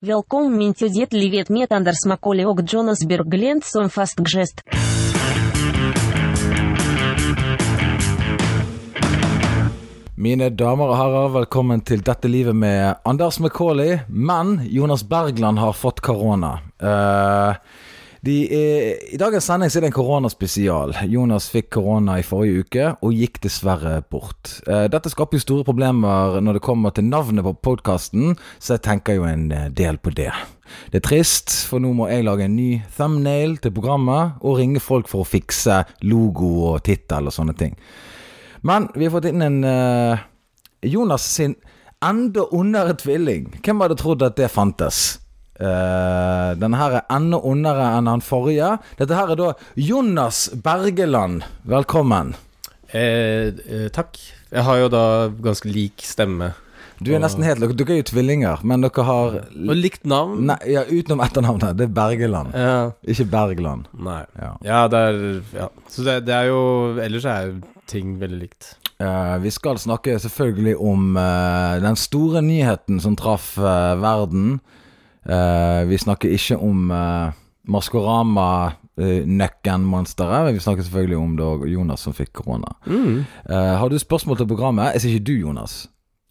Welkom til dit livet med Anders Macaulay og Jonas Berglund som fast. Mine damer og herrer, velkommen til Dette livet med Anders McCauley, Men Jonas Bergland har fått korona. Eh, de er, I dagens sending er det en koronaspesial. Jonas fikk korona i forrige uke og gikk dessverre bort. Eh, dette skaper jo store problemer når det kommer til navnet på podkasten, så jeg tenker jo en eh, del på det. Det er trist, for nå må jeg lage en ny thumbnail til programmet og ringe folk for å fikse logo og tittel og sånne ting. Men vi har fått inn en eh, Jonas sin enda ondere tvilling. Hvem hadde trodd at det fantes? Uh, denne her er enda ondere enn han forrige. Dette her er da Jonas Bergeland. Velkommen. Eh, eh, takk. Jeg har jo da ganske lik stemme. Du er nesten helt Dere er jo tvillinger, men dere har Og likt navn. Nei, ja, Utenom etternavnet. Det er Bergeland. Ja. Ikke Bergland. Nei. Ja. Ja, det er Ja. Så det, det er jo Ellers er ting veldig likt. Uh, vi skal snakke selvfølgelig om uh, den store nyheten som traff uh, verden. Eh, vi snakker ikke om uh, Maskorama-nøkken-monsteret, men vi snakker selvfølgelig om da Jonas som fikk korona. Mm. Eh, har du spørsmål til programmet? Jeg sier ikke du, Jonas.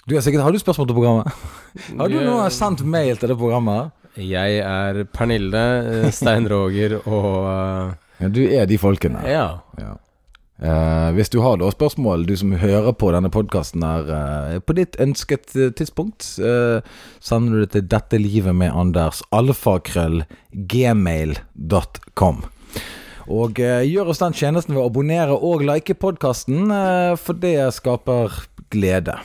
Du er sikkert, har du spørsmål til programmet? Har du gang sendt mail til det programmet? Jeg er Pernille, eh, Stein Roger og eh, Ja, du er de folkene. Ja. Ja. Eh, hvis du har da spørsmål, du som hører på denne podkasten her, eh, på ditt ønsket eh, tidspunkt, uh, sender du det til dette livet med Anders, alfakrøll, gmail.com. Og gjør oss den tjenesten ved å abonnere og like podkasten, for det skaper glede.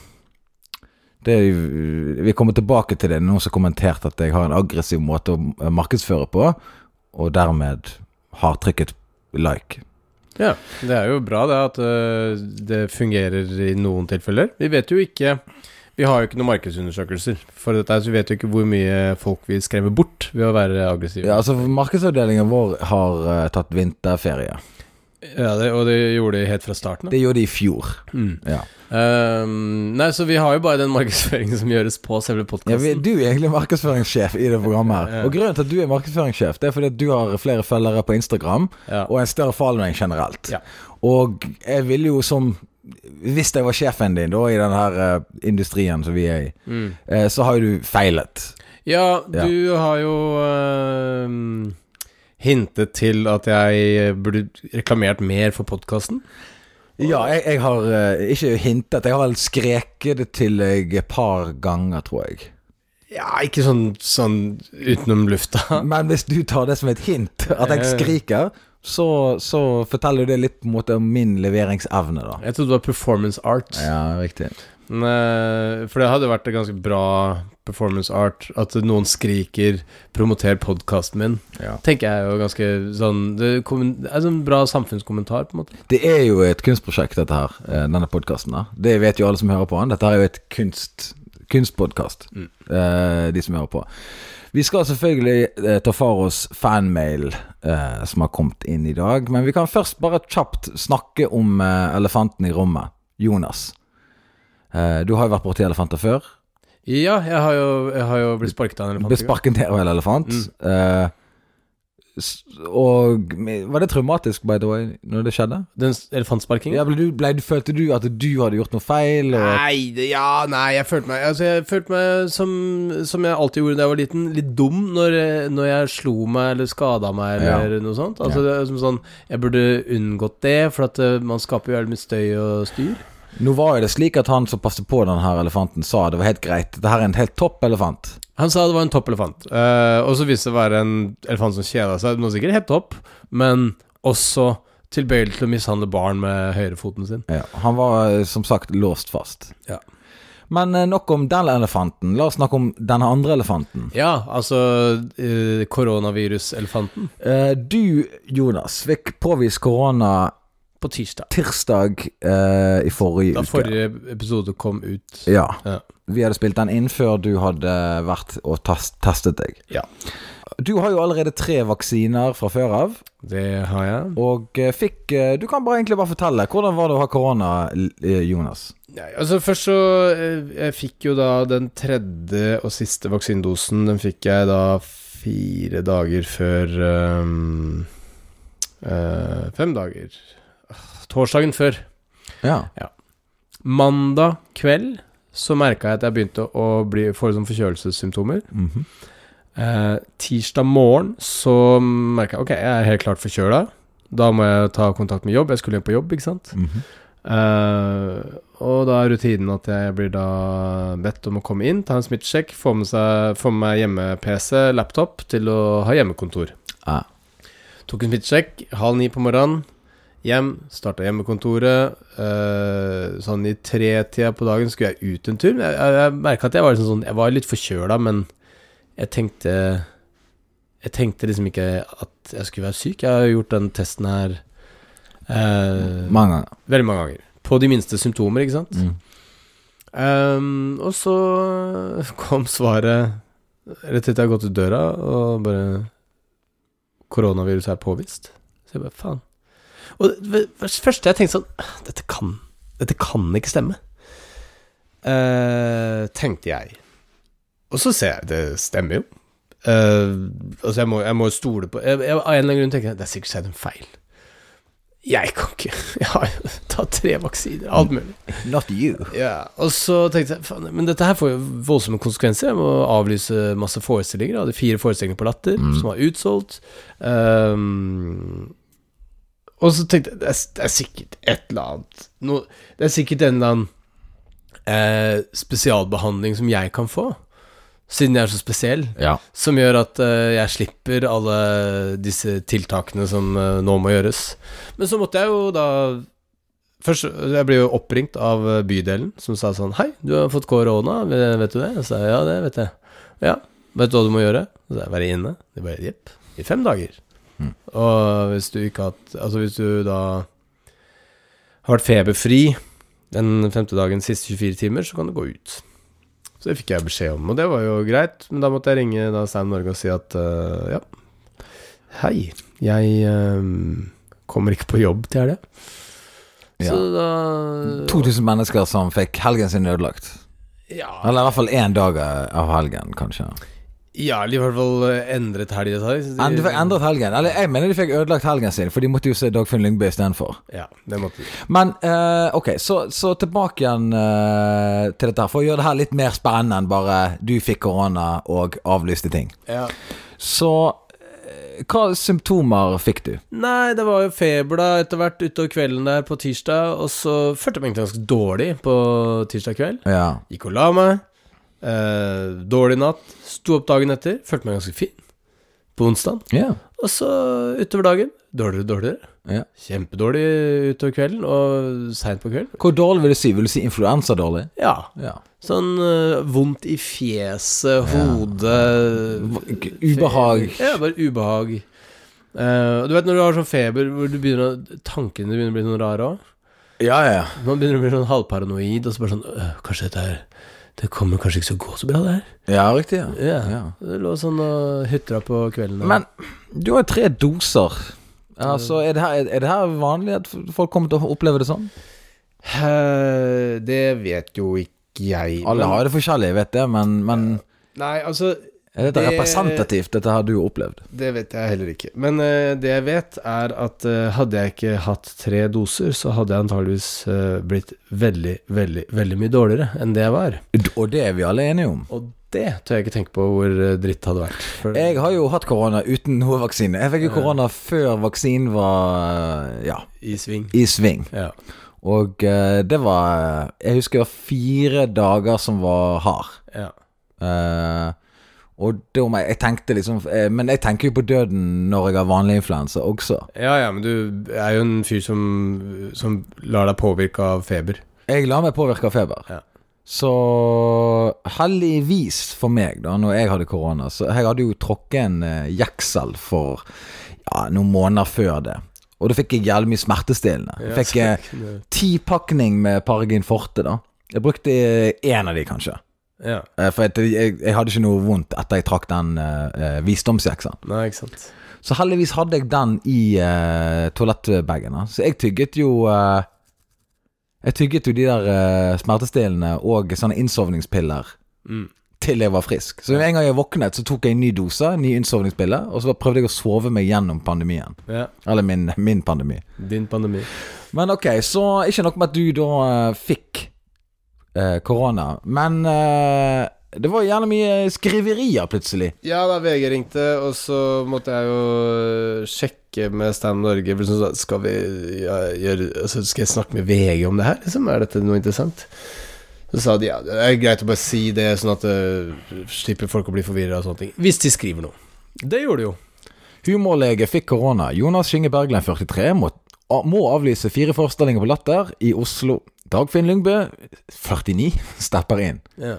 Det, vi kommer tilbake til det. Noen som har kommentert at jeg har en aggressiv måte å markedsføre på, og dermed har trykket like. Ja. Det er jo bra det at eh, det fungerer i noen tilfeller. Vi vet jo ikke Vi har jo ikke noen markedsundersøkelser for dette, så vi vet jo ikke hvor mye folk vi skremmer bort ved å være aggressive. Ja, altså Markedsavdelingen vår har eh, tatt vinterferie. Ja, det, og det gjorde de helt fra starten. av. Det gjorde de i fjor. Mm. Ja. Um, nei, så vi har jo bare den markedsføringen som gjøres på selve podkasten. Ja, du er egentlig markedsføringssjef i det programmet. her Og Grunnen til at du er markedsføringssjef, Det er fordi at du har flere følgere på Instagram ja. og en større following generelt. Ja. Og jeg ville jo som Hvis jeg var sjefen din da i den her eh, industrien som vi er i, Mm. eh, så har jo du feilet. ja, du har jo ehm, hintet til at jeg burde reklamert mer for podkasten. Ja, jeg, jeg har eh, ikke hintet, jeg har vel skreket det til deg et par ganger, tror jeg. Ja, ikke sånn, sånn utenom lufta. Men hvis du tar det som et hint, at jeg skriker, så, så forteller det litt på en måte om min leveringsevne, da. Jeg trodde det var performance art. Ja, riktig. Men, eh, for det hadde vært et ganske bra performance art at noen skriker 'promoter podkasten min'. Ja. Tenker jeg jo ganske sånn Det er sånn bra samfunnskommentar, på en måte. Det er jo et kunstprosjekt, dette her, eh, denne podkasten. Det vet jo alle som hører på den. Dette er jo et kunst, kunstpodkast, Mm. eh, de som hører på. Vi skal selvfølgelig eh, ta for oss fanmail eh, som har kommet inn i dag. Men vi kan først bare kjapt snakke om eh, elefanten i rommet. Jonas. Eh, du har jo vært borti elefanter før. Ja, jeg har jo, jeg har jo blitt sparket av en elefant. Ble sparket av en elefant. Mm. Uh, og var det traumatisk, by the way, når det skjedde? Den elefantsparkingen? Ja, ble du, ble, følte du at du hadde gjort noe feil? Og, Nei, ja, nei, jeg følte meg Altså, jeg følte meg som, som jeg alltid gjorde da jeg var liten, litt dum når, når jeg slo meg eller skada meg eller noe sånt. Altså, Ja. det som sånn Jeg burde unngått det, for at eh, man skaper jo jævlig mye støy og styr. Nå var jo det slik at han som passet på denne elefanten, sa det var helt greit. Dette er en helt topp elefant. Han sa det var en topp elefant, eh, og så viste det å være en elefant som kjeda seg. Den var sikkert helt topp, men også tilbøyelig til å mishandle barn med høyrefoten sin. Ja, han var eh, som sagt låst fast. Ja. Men eh, nok om den elefanten. La oss snakke om denne andre elefanten. Ja, altså eh, koronaviruselefanten Eh, du, Jonas, fikk påvist korona på tirsdag. tirsdag eh, i forrige uke. Da uke. forrige episode kom ut. Ja. Ja. vi hadde spilt den inn før du hadde vært og test, testet deg. Ja. Du har jo allerede tre vaksiner fra før av, Det har jeg. og eh, fikk eh, Du kan bare egentlig bare fortelle. Hvordan var det å ha korona, eh, Jonas? Nei, altså Først så Jeg fikk jo da den tredje og siste vaksinedosen. Den fikk jeg da fire dager før um, eh, Fem dager Torsdagen før. Ja. Mandag kveld så merka jeg at jeg begynte å bli, få sånn forkjølelsessymptomer. Mhm. Eh, tirsdag morgen så merka jeg Ok, jeg er helt klart forkjøla. Da må jeg ta kontakt med jobb. Jeg skulle inn på jobb, ikke sant. Mhm. Eh, og da er rutinen at jeg blir da bedt om å komme inn, ta en smittesjekk, få med, seg, få med meg hjemme-PC, laptop, til å ha hjemmekontor. Ah. Tok en smittesjekk halv ni på morgenen. Hjem, starta hjemmekontoret. Uh, sånn i tretida på dagen skulle jeg ut en tur. Jeg, jeg, jeg merka at jeg var, liksom sånn, jeg var litt forkjøla, men jeg tenkte Jeg tenkte liksom ikke at jeg skulle være syk. Jeg har gjort den testen her uh, Mange veldig mange ganger. På de minste symptomer, ikke sant. Mm. Um, og så kom svaret rett etter jeg har gått ut døra, og bare Koronavirus er påvist. Så jeg bare faen. Og det første jeg tenkte sånn Dette kan, dette kan ikke stemme. uh, tenkte jeg. Og så ser jeg, det stemmer jo. Uh, altså, jeg må, jeg må stole på jeg, jeg, Av en eller annen grunn tenker jeg det er sikkert skjedd en feil. Jeg kan ikke Jeg har jo tatt tre vaksiner, alt mulig. Not you. Yeah. og så tenkte jeg faen, Men dette her får jo voldsomme konsekvenser. Jeg må avlyse masse forestillinger. Jeg hadde fire forestillinger på Latter Mm. som var utsolgt. Ehm, og så tenkte jeg det er, det er sikkert et eller annet no, Det er sikkert en eller annen eh, spesialbehandling som jeg kan få, siden jeg er så spesiell. Ja. Som gjør at eh, jeg slipper alle disse tiltakene som eh, nå må gjøres. Men så måtte jeg jo da Først, Jeg ble jo oppringt av bydelen, som sa sånn Hei, du har fått korona, vet du det? Jeg sa ja, det vet jeg. Ja, vet du hva du må gjøre? Så jeg være inne. De bare jepp, i fem dager. Mm. Og hvis du ikke har hatt Altså hvis du da har vært feberfri den femte dagen siste 24 timer, så kan du gå ut. Så det fikk jeg beskjed om, og det var jo greit. Men da måtte jeg ringe da Stein Norge og si at uh, ja, hei, jeg uh, kommer ikke på jobb til helga. Ja. Så da 2000 mennesker som fikk helgen sin ødelagt. Ja, Eller i hvert fall én dag av helgen, kanskje. Ja eller i hvert fall øh, endret helgen de- Men fikk endret helgen. Eller jeg mener de fikk ødelagt helgen sin, for de måtte jo se Dagfinn Lyngbø istedenfor. Ja, det måtte de. Men uh, ok, så, så tilbake igjen uh, til dette her. For å gjøre det her litt mer spennende enn bare du fikk korona og avlyste ting. Ja. Så eh, hva symptomer fikk du? Nei, det var jo feber da etter hvert utover kvelden der på tirsdag, og så følte jeg meg egentlig ganske dårlig på tirsdag kveld. Ja. Gikk og la meg. Eh, dårlig natt. Sto opp dagen etter. Følte meg ganske fin på onsdag. Yeah. Og så utover dagen dårligere og dårligere. Yeah. Kjempedårlig utover kvelden og seint på kvelden. Hvor dårlig vil du si? Vil du si influensadårlig? Ja. Ja. Sånn uh, vondt i fjeset, hodet Ubehag. Ja, bare ubehag. Uh, du vet når du har sånn feber hvor du begynner å, tankene begynner å bli noen rare òg? Ja, ja. Man begynner å bli sånn halvparanoid, og så bare sånn Kanskje dette her Det kommer kanskje ikke til å gå så bra, det her. Ja, riktig. Ja. Ja. Ja. Det lå sånn og hutra på kvelden. Men du har jo tre doser. Altså, er det, her, er det her vanlig at folk kommer til å oppleve det sånn? Eh, Det vet jo ikke jeg. Alle men- har det forskjellig, jeg vet det, men, men Nei, altså er dette Det- representativt, dette har du opplevd? Det vet jeg heller ikke. Men uh, det jeg vet, er at uh, hadde jeg ikke hatt tre doser, så hadde jeg antageligvis uh, blitt veldig, veldig, veldig mye dårligere enn det jeg var. Og det er vi alle enige om. Og det tør jeg ikke tenke på hvor dritt det hadde vært. For, Jeg har jo hatt korona uten noe vaksine. Jeg fikk jo korona før vaksinen var ja, I sving. i sving. Ja. Og det var Jeg husker det var fire dager som var hard. ja. Eh, og da jeg, tenkte liksom eh, Men jeg tenker jo på døden når jeg har vanlig influensa også. Ja, ja, men du er jo en fyr som, som lar deg påvirke av feber. Jeg lar meg påvirke av feber. Ja. Så heldigvis for meg, da, når jeg hadde korona Så jeg hadde jo tråkket en uh, jeksel for ja, noen måneder før det. Og da fikk jeg jævlig mye smertestillende. Jeg fikk eh, ti pakning med Paragin Forte, da. Jeg brukte én av de, kanskje. Ja. Eh, For jeg, jeg, jeg hadde ikke noe vondt etter jeg trakk den uh, visdomsjeksen. Nei, ikke sant. Så heldigvis hadde jeg den i uh, toalettbagen. Så jeg tygget jo uh, Jeg tygget jo de der uh, smertestillende og sånne innsovningspiller Mm. til jeg var frisk. Så en gang jeg våknet, så tok jeg en ny dose, en ny innsovningspille, og så prøvde jeg å sove meg gjennom pandemien. Ja. Eller min, min pandemi. Din pandemi. Men ok, så ikke nok med at du da fikk korona, men eh, det var gjerne mye skriverier plutselig. Ja da, VG ringte, og så måtte jeg jo øh, sjekke med Stand Norge. sånn, Skal vi ja, gjøre altså, Skal jeg snakke med VG om det her, liksom? Er dette noe interessant? Så sa de ja, det er greit å bare si det, sånn at uh, slipper folk å bli forvirra og sånne ting. Hvis de skriver noe. Det gjorde de jo. Humorlege fikk korona. Jonas Skinge Bergland, 43, må, må avlyse fire forestillinger på Latter i Oslo. Dagfinn Lyngbø, 49, stepper inn. Ja.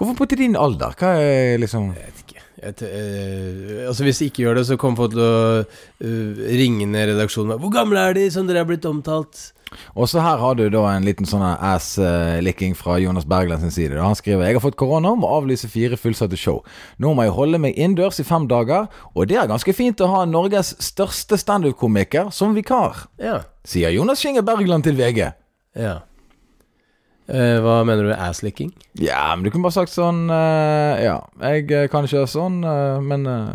Hvorfor på til din alder? Hva er liksom Jeg vet ikke. Jeg t eh, altså Hvis de ikke gjør det, så kommer folk til å øh, ringe ned redaksjonen med 'Hvor gamle er de som dere er blitt omtalt?' Og så her har du da en liten sånn ass-licking fra Jonas Bergland sin side. Han skriver Jeg har fått korona og må avlyse fire fullsatte show. Nå må jeg holde meg innendørs i fem dager, og det er ganske fint å ha Norges største standup-komiker som vikar, Ja. sier Jonas Skinge Bergland til VG. Ja. Eh, hva mener du med asslicking? Ja, men du kunne bare sagt sånn eh, Ja, jeg eh, kan ikke gjøre sånn, eh, men eh,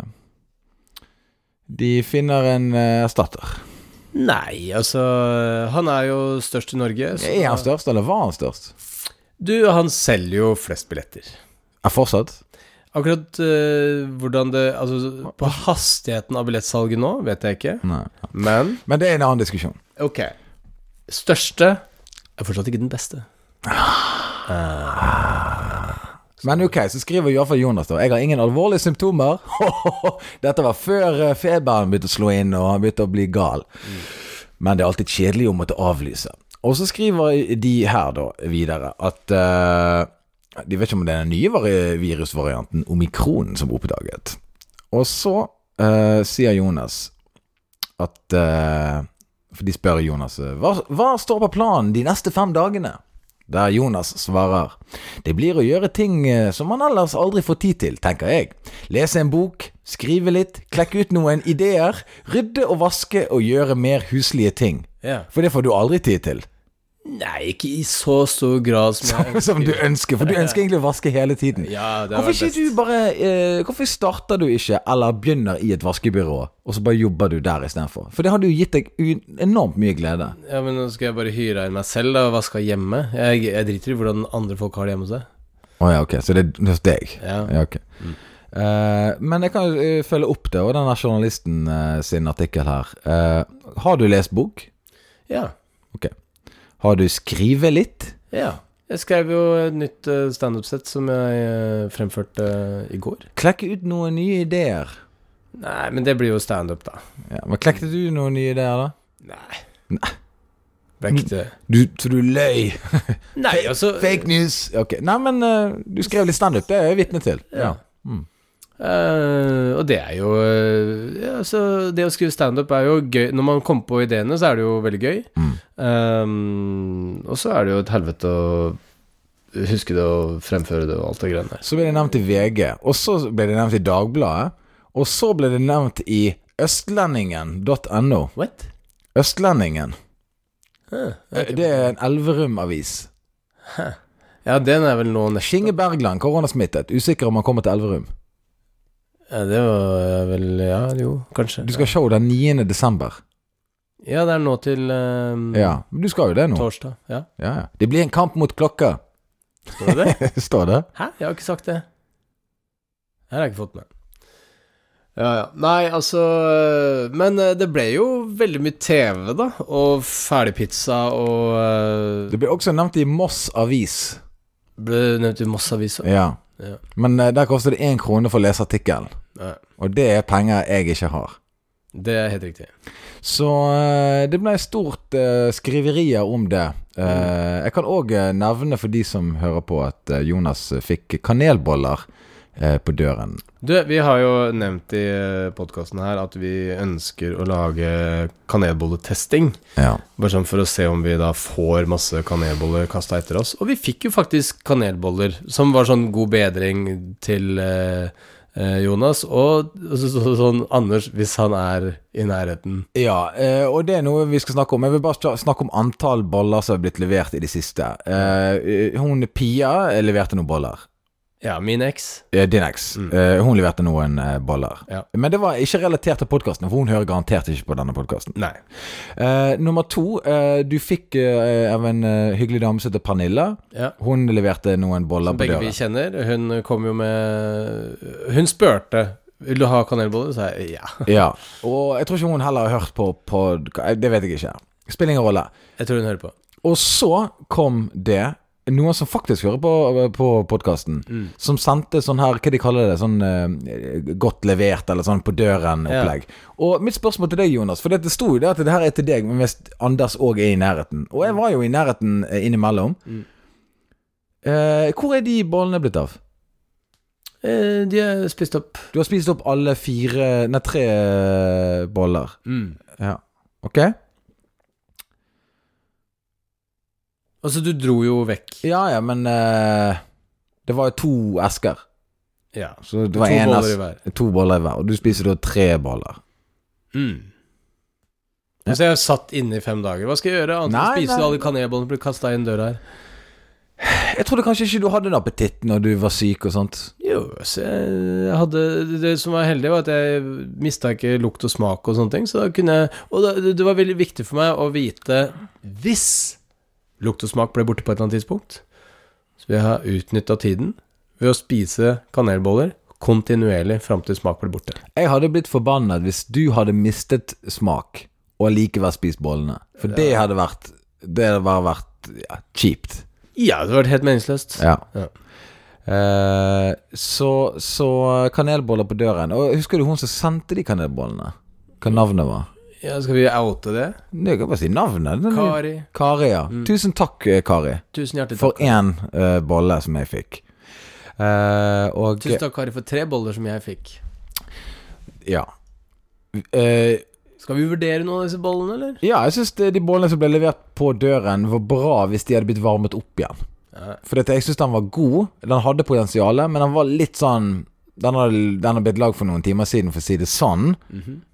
De finner en eh, erstatter. Nei, altså Han er jo størst i Norge. så- Er han størst, eller var han størst? Du, han selger jo flest billetter. Er fortsatt? Akkurat eh, hvordan det Altså, på hastigheten av billettsalget nå, vet jeg ikke. Nei. Men Men det er en annen diskusjon. ok. Største er fortsatt ikke den beste. Men ok, så skriver iallfall Jonas da Jeg har ingen alvorlige symptomer. Dette var før eh, feberen begynte å slå inn, og han begynte å bli gal. Men det er alltid kjedelig å måtte avlyse. Og så skriver de her da videre at uh, De vet ikke om det er den nye virusvarianten omikronen, som er oppdaget. Og så uh, sier Jonas at eh, For de spør Jonas eh, hva, hva står på planen de neste fem dagene? Der Jonas svarer Det blir å gjøre ting eh, som man ellers aldri får tid til, tenker jeg. Lese en bok, skrive litt, klekke ut noen ideer, rydde og vaske og gjøre mer huslige ting. Ja. For det får du aldri tid til. Nei, ikke i så stor grad som som, Som du ønsker, for du ønsker egentlig å vaske hele tiden. Ja, Hvorfor ikke bare eh, Hvorfor starter du ikke, eller begynner i et vaskebyrå, og så bare jobber du der istedenfor? For det hadde jo gitt deg enormt mye glede. Ja, men nå skal jeg bare hyre inn meg selv da, og vaske hjemme. Jeg, jeg driter i hvordan andre folk har det hjemme hos seg. Å ja, ok, så det er hos deg? Ja. Ja, ok. Eh, men jeg kan jo eh, følge opp det, og denne journalisten eh, sin artikkel her. Eh, har du lest bok? Ja. Har du skrevet litt? ja. Jeg skrev jo et nytt uh, standup-sett som jeg eh, fremførte eh, i går. Klekke ut noen nye ideer. Nei, men det blir jo standup, da. Ja, men Klekte du noen nye ideer, da? Nei. Nei. Vekte. Du, så du løy? Nei, altså Fake news? Ok, Nei, men eh, du skrev litt standup, det er jeg vitne til. Ja. Mm. Eh, og det er jo eh, ja, Så Det å skrive standup er jo gøy. Når man kommer på ideene, så er det jo veldig gøy. Mm. Um, og så er det jo et helvete å huske det og fremføre det og alt det greiene der. Så ble det nevnt i VG, og så ble det nevnt i Dagbladet, og så ble det nevnt i østlendingen.no. What? Østlendingen. Huh, Det er en Elverum-avis. Ja, den er vel nå neste Skinge Bergland, koronasmittet. Usikker om han kommer til Elverum. Ja, det var vel Ja, jo, kanskje. Du skal ha show den 9. desember. Ja, det er nå til um, Ja, du skal jo det nå. torsdag. Ja, Ja, ja. Det blir en kamp mot klokka, står det det? står det. Hæ? Jeg har ikke sagt det. Det har jeg ikke fått med. Ja, ja. Nei, altså øh, Men det ble jo veldig mye TV, da. Og ferdigpizza og uh, Det ble også nevnt i Moss Avis. Ble nevnt i Moss Avis. òg? Ja. Ja. Men eh, der koster det én krone for å lese artikkelen. Ja, Og det er penger jeg ikke har. det er helt riktig. Så eh, det ble stort eh, skriverier om det. Eh, jeg kan òg nevne for de som hører på, at eh, Jonas fikk kanelboller eh, på døren. Du, vi har jo nevnt i podkasten her at vi ønsker å lage kanelbolletesting. Ja. Bare sånn for å se om vi da får masse kanelboller kasta etter oss. Og vi fikk jo faktisk kanelboller, som var sånn god bedring til eh, eh, Jonas. Og så, så, sånn Anders, hvis han er i nærheten. Ja, eh, og det er noe vi skal snakke om. Jeg vil bare snakke om antall boller som er blitt levert i det siste. Eh, hun Pia leverte noen boller. Ja, min eks. Eh, Din eks. Mm. Eh, hun leverte noen eh, boller. Ja. Men det var ikke relatert til podkasten, for hun hører garantert ikke på denne podkasten. Nei. Eh, nummer to. Eh, du fikk eh, av en eh, hyggelig dame som heter Pernilla. Ja. Hun leverte noen boller Som på begge vi kjenner. Hun kom jo med Hun spurte Vil du ha kanelboller. Så sa jeg ja. Ja. Og jeg tror ikke hun heller har hørt på, podkast Det vet jeg ikke. Spiller ingen rolle. Jeg tror hun hører på. Og så kom det noen som faktisk hører på, på podkasten, Mm. som sendte sånn her Hva de kaller det? Sånn uh, godt levert, eller sånn på døren-opplegg. Og mitt spørsmål til deg, Jonas, for det sto jo det at det her er til deg, men hvis Anders òg er i nærheten. Og jeg var jo i nærheten eh, innimellom. Mm. Uh, hvor er de bollene blitt av? Uh, de er spist opp. Du har spist opp alle fire Nei, tre boller. Mm. Ja. Ok? Altså, du dro jo vekk. Ja ja, men eh, Det var jo to esker. Ja. Så det To var en boller i hver. To boller i hver. Og du spiser da tre boller. Mm. Så jeg har satt inne i fem dager. Hva skal jeg gjøre? Annet enn å spise nei. alle kanelbollene som blir kasta inn døra her. Jeg trodde kanskje ikke du hadde en appetitt når du var syk og sånt. Jo, så jeg hadde Det som var heldig, var at jeg mista ikke lukt og smak og sånne ting. Så da kunne jeg Og da, det var veldig viktig for meg å vite hvis lukt og smak ble borte på et eller annet tidspunkt. Så vi har ha utnytta tiden ved å spise kanelboller kontinuerlig fram til smak ble borte. Jeg hadde blitt forbannet hvis du hadde mistet smak og likevel spist bollene. For det hadde vært Det hadde bare vært ja, kjipt. Ja, det hadde vært helt meningsløst. Ja. Ja. Eh, så, så kanelboller på døren. Og husker du hun som sendte de kanelbollene? Hva navnet var? Ja, skal vi oute det? Jeg kan bare si navnet. Den Kari. Kari, ja. Tusen takk, eh, Kari, Tusen hjertelig for takk. én uh, bolle som jeg fikk. Uh, og Tusen takk, Kari, for tre boller som jeg fikk. Ja. Uh, Skal vi vurdere noen av disse bollene, eller? ja, jeg syns de bollene som ble levert på døren, var bra hvis de hadde blitt varmet opp igjen. Ja. For dette, jeg syns den var god. Den hadde potensial, men den var litt sånn Den har, den blitt lagd for noen timer siden, for å si det sånn,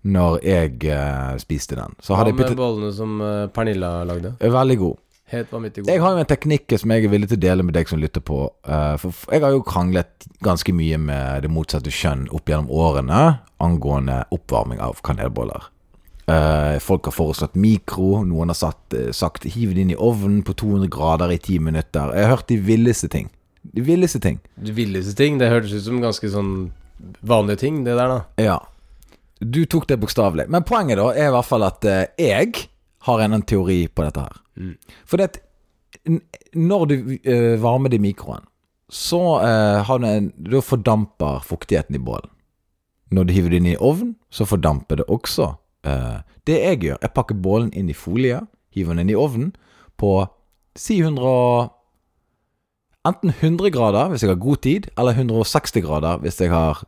når jeg uh, spiste den. Så Hva jeg med bollene som uh, Pernilla lagde? Veldig god. Helt vanvittig god. Jeg har jo en teknikk som jeg er villig til å dele med deg som lytter på. Uh, for jeg har jo kranglet ganske mye med det motsatte kjønn opp gjennom årene angående oppvarming av kanelboller. Uh, folk har foreslått mikro, noen har satt, eh, sagt hiv det inn i ovnen på 200 grader i 10 minutter. Jeg har hørt de villeste ting. De villeste ting. De villeste ting. Det hørtes ut som ganske sånn vanlige ting, det der, da. Ja. Du tok det bokstavelig. Men poenget da er i hvert fall at eh, jeg har en, en teori på dette her. Mm. For det at når du eh, varmer det i mikroen, så eh, har du en, da fordamper fuktigheten i bålen. Når du hiver det inn i ovnen, så fordamper det også. Det jeg gjør, jeg pakker bålen inn i folie, hiver den inn i ovnen på si 100 og- Enten 100 grader hvis jeg har god tid, eller 160 grader hvis jeg har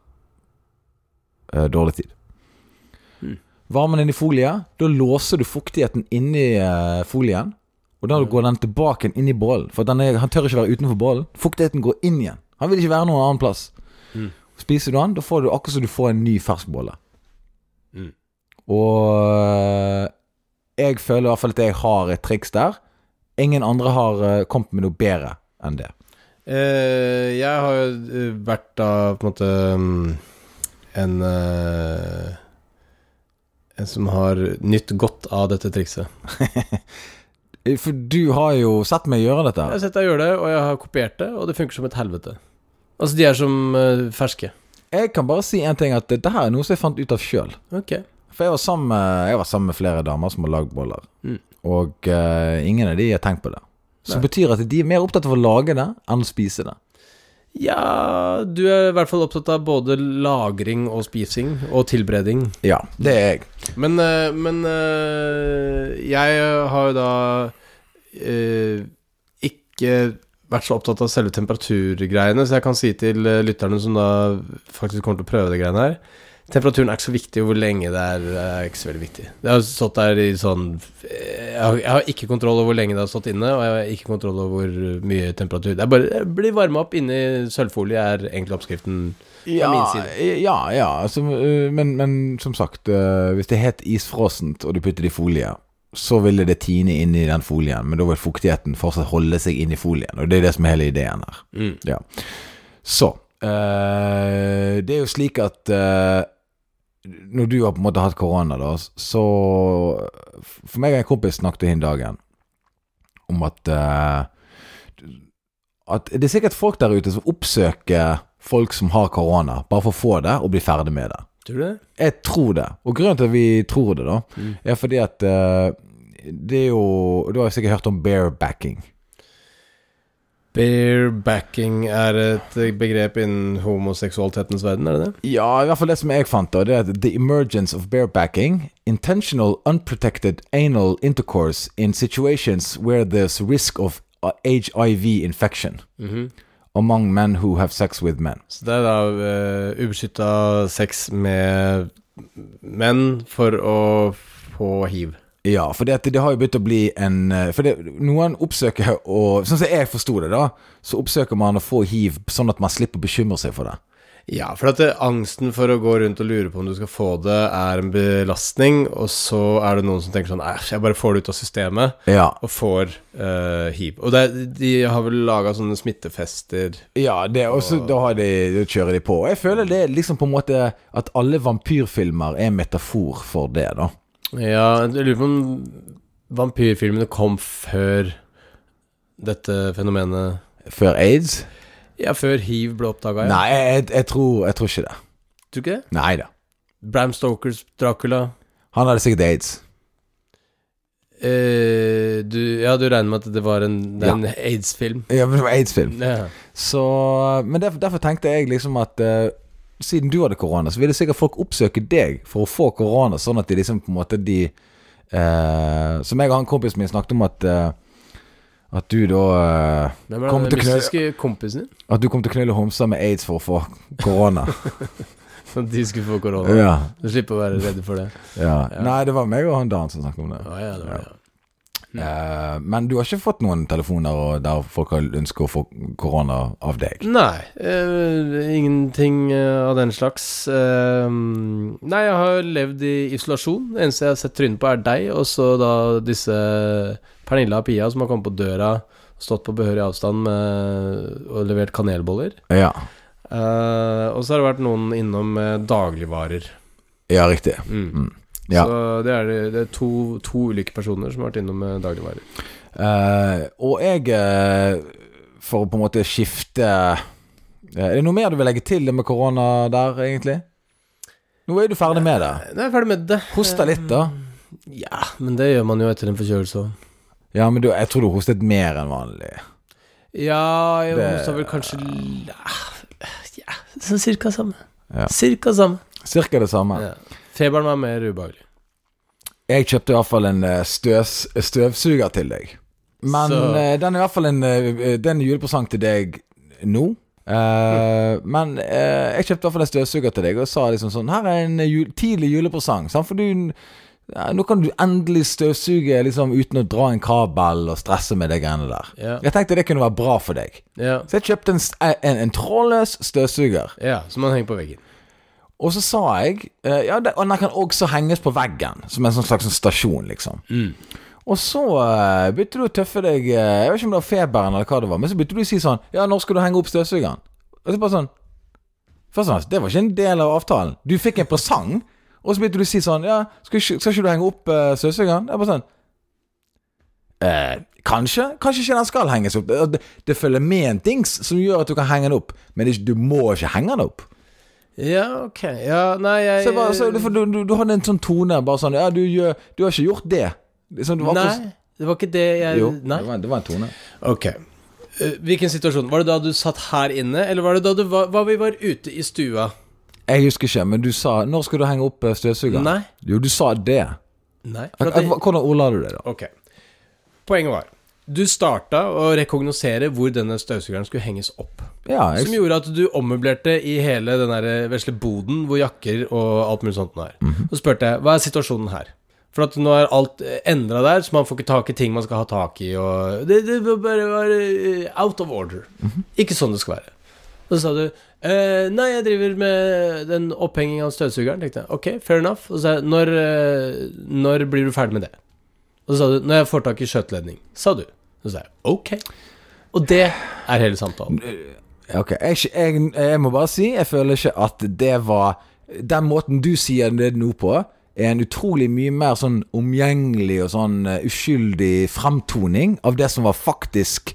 uh, dårlig tid. Mm. Varmer den inn i folie, da låser du fuktigheten inni uh, folien. Og da går den tilbake inn i bålen. For er, han tør ikke være utenfor bålen. Fuktigheten går inn igjen. Han vil ikke være noen annen plass. Mm. Spiser du den, da får du akkurat som du får en ny fersk bolle. Mm. Og eh, jeg føler i hvert fall at jeg har et triks der. Ingen andre har eh, kommet med noe bedre enn det. Eh, jeg har jo eh, vært da på en måte mm, en eh, En som har nytt godt av dette trikset. For du har jo sett meg gjøre dette. Jeg har sett deg gjøre det, og jeg har kopiert det, og det funker som et helvete. Altså, de er som ferske. Jeg kan bare si en ting, at dette her er noe som jeg fant ut av sjøl. Okay. For jeg var, sammen jeg var sammen med flere damer som har lagd boller. Mm. Og uh, ingen av de har tenkt på det. Så Nei. betyr at de er mer opptatt av å lage det enn å spise det. Ja, du er i hvert fall opptatt av både lagring og spising, og tilberedning. Ja, det er jeg. Men, eh, men eh, jeg har jo da eh, ikke vært så opptatt av selve temperaturgreiene, så jeg kan si til lytterne som da faktisk kommer til å prøve de greiene her Temperaturen er ikke så viktig, og hvor lenge det er, er ikke så veldig viktig. Det har stått der i sånn jeg har, jeg har ikke kontroll over hvor lenge det har stått inne, og jeg har ikke kontroll over hvor mye temperatur Det er bare blir varma opp inni sølvfolie, er egentlig oppskriften. Ja, min side. ja, ja altså, øh, men, men som sagt, øh, hvis det er helt isfrossent, og du putter det i folie, så ville det tine inn i den folien, men da vil fuktigheten fortsatt holde seg inn i folien, og det er det som er hele ideen her. Mm. Ja. Så øh, Det er jo slik at øh, når du har på en måte hatt korona, da, så For meg og en kompis snakket inn dagen om at uh, At det er sikkert folk der ute som oppsøker folk som har korona, bare for å få det og bli ferdig med det. Tror du det? Jeg tror det. Og grunnen til at vi tror det, da, Mm. er fordi at uh, det er jo Du har sikkert hørt om barebacking. Barebacking er et begrep innen homoseksualitetens verden, er det det? Ja, i hvert fall det som jeg fant, da. Det er the emergence of barebacking, intentional unprotected anal intercourse in situations where there's risk of uh, HIV infection Mhm. among men who have sex with men. Så det er da uh, ubeskytta sex med menn for å få hiv. Ja, for det, det har jo begynt å bli en eh, For det, noen oppsøker å Sånn som jeg forsto det, da, så oppsøker man å få hiv sånn at man slipper å bekymre seg for det. Ja, for at det, angsten for å gå rundt og lure på om du skal få det, er en belastning, og så er det noen som tenker sånn Æsj, jeg bare får det ut av systemet, Ja. og får uh, hiv. Og det, de har vel laga sånne smittefester Ja, det, og så da, har de, kjører de på. Og jeg føler det liksom på en måte at alle vampyrfilmer er en metafor for det, da. Ja, jeg lurer på om vampyrfilmene kom før dette fenomenet Før aids? Ja, før hiv ble oppdaga, ja. Nei, jeg, jeg, tror, jeg tror ikke det. Tror du ikke det? Nei da. Bram Stokers Dracula. Han hadde sikkert aids. Eh, du, ja, du regner med at det var en, en aids-film? Ja, det var aids-film. Ja. Så Men derfor, derfor tenkte jeg liksom at eh, siden du hadde korona, så ville sikkert folk oppsøke deg for å få korona, sånn at de liksom på en måte de eh, Som jeg og han kompisen min snakket om at eh, At du da eh, Hvem Kom til den knø- kompisen din? At du kom til å knulle homser med aids for å få korona. At de skulle få korona? ja, Du slipper å være redd for det? ja. Ja. Nei, det var meg og han Dan som snakket om det. Å ja, det var det. ja. Eh, men du har ikke fått noen telefoner der folk har ønsker å få korona av deg? Nei, uh, ingenting eh, av den slags. Nei, jeg har levd i isolasjon. Det eneste jeg har sett trynet på, er deg, og så da disse Pernilla og Pia som har kommet på døra, stått på behørig avstand med, og levert kanelboller. Ja. Og så har det vært noen innom dagligvarer. Ja, riktig. Mm. Mm. Ja. Så det er, det er to, to ulike personer som har vært innom med dagligvarer. Uh, og jeg, eh, for å på en måte skifte eh, Er det noe mer du vil legge til med korona der, egentlig? Nå er du ferdig med det. Nå er jeg ferdig med det. Hosta litt, da. Ja, men det gjør man jo etter en forkjølelse òg. Ja, men du, jeg tror du hostet mer enn vanlig. Ja, jeg Det- hosta vel kanskje l- Ja, sånn cirka samme. Ja. Cirka samme. Cirka det samme. Ja. Feberen var mer ubehagelig. Jeg kjøpte i hvert fall en eh, støs, støvsuger til deg. Men Så- eh, den er i hvert fall en, en er julepresang til deg nå. Eh, men uh, jeg kjøpte i hvert fall en støvsuger til deg og sa liksom sånn Her er en jul, tidlig julepresang. Sant? For du ja, Nå kan du endelig støvsuge liksom uten å dra en kabel og stresse med de greiene der. Yeah. Jeg tenkte det kunne være bra for deg. Yeah. Så jeg kjøpte en, en, en trådløs støvsuger. ja, som man henger på veggen. Og så sa jeg eh, Ja, det, og den kan også henges på veggen, som en sånn slags stasjon, liksom. Og så uh, begynte du å tøffe deg eh, Jeg vet ikke om det var feberen eller hva det var, men så begynte du å si sånn Ja, når skal du henge opp støvsugeren? Og så bare sånn Først og fremst, det var ikke en del av avtalen. Du fikk en presang, og så begynte du å si sånn Ja, skal skal ikke du henge opp uh, støvsugeren? Jeg bare sånn eh, Kanskje? Kanskje ikke den skal henges opp. Det, det, det følger med en dings som gjør at du kan henge den opp, men det, du må ikke henge den opp. Ja, ok. Ja, nei, jeg Så, bare, så du, du, du, hadde en sånn tone bare sånn Ja, du, du har ikke gjort det. Sånn, det var akkurat- Nei, det var ikke det jeg Jo, det var, det var en tone. Ok. Eh, hvilken situasjon? Var det da du satt her inne, eller var det da du var, var vi var ute i stua? Jeg husker ikke, men du sa 'Når skal du henge opp eh, støvsugeren?' Nei. Jo, du sa det. Nei. At det, Hvordan ordla du det, da? ok. Poenget var Du starta å rekognosere hvor denne støvsugeren skulle henges opp. Ja, jeg, Som gjorde at du ommøblerte i hele den der vesle boden hvor jakker og alt mulig sånt nå er. Så spurte jeg hva er situasjonen her. For at nå er alt endra der, så man får ikke tak i ting man skal ha tak i. Og det, det bare var eh, out of order. Ikke sånn det skal være. Så sa du eh, Nei, jeg driver med den opphengingen av støvsugeren. Tenkte jeg, ok, fair enough. Og så sa jeg når, eh, når blir du ferdig med det? Og så sa du når jeg får tak i skjøteledning. Sa du. Så sa jeg ok. Og det er hele samtalen. ok, jeg, jeg, jeg må bare si, jeg føler ikke at det var Den måten du sier det nå på, er en utrolig mye mer sånn omgjengelig og sånn eh, uskyldig fremtoning av det som var faktisk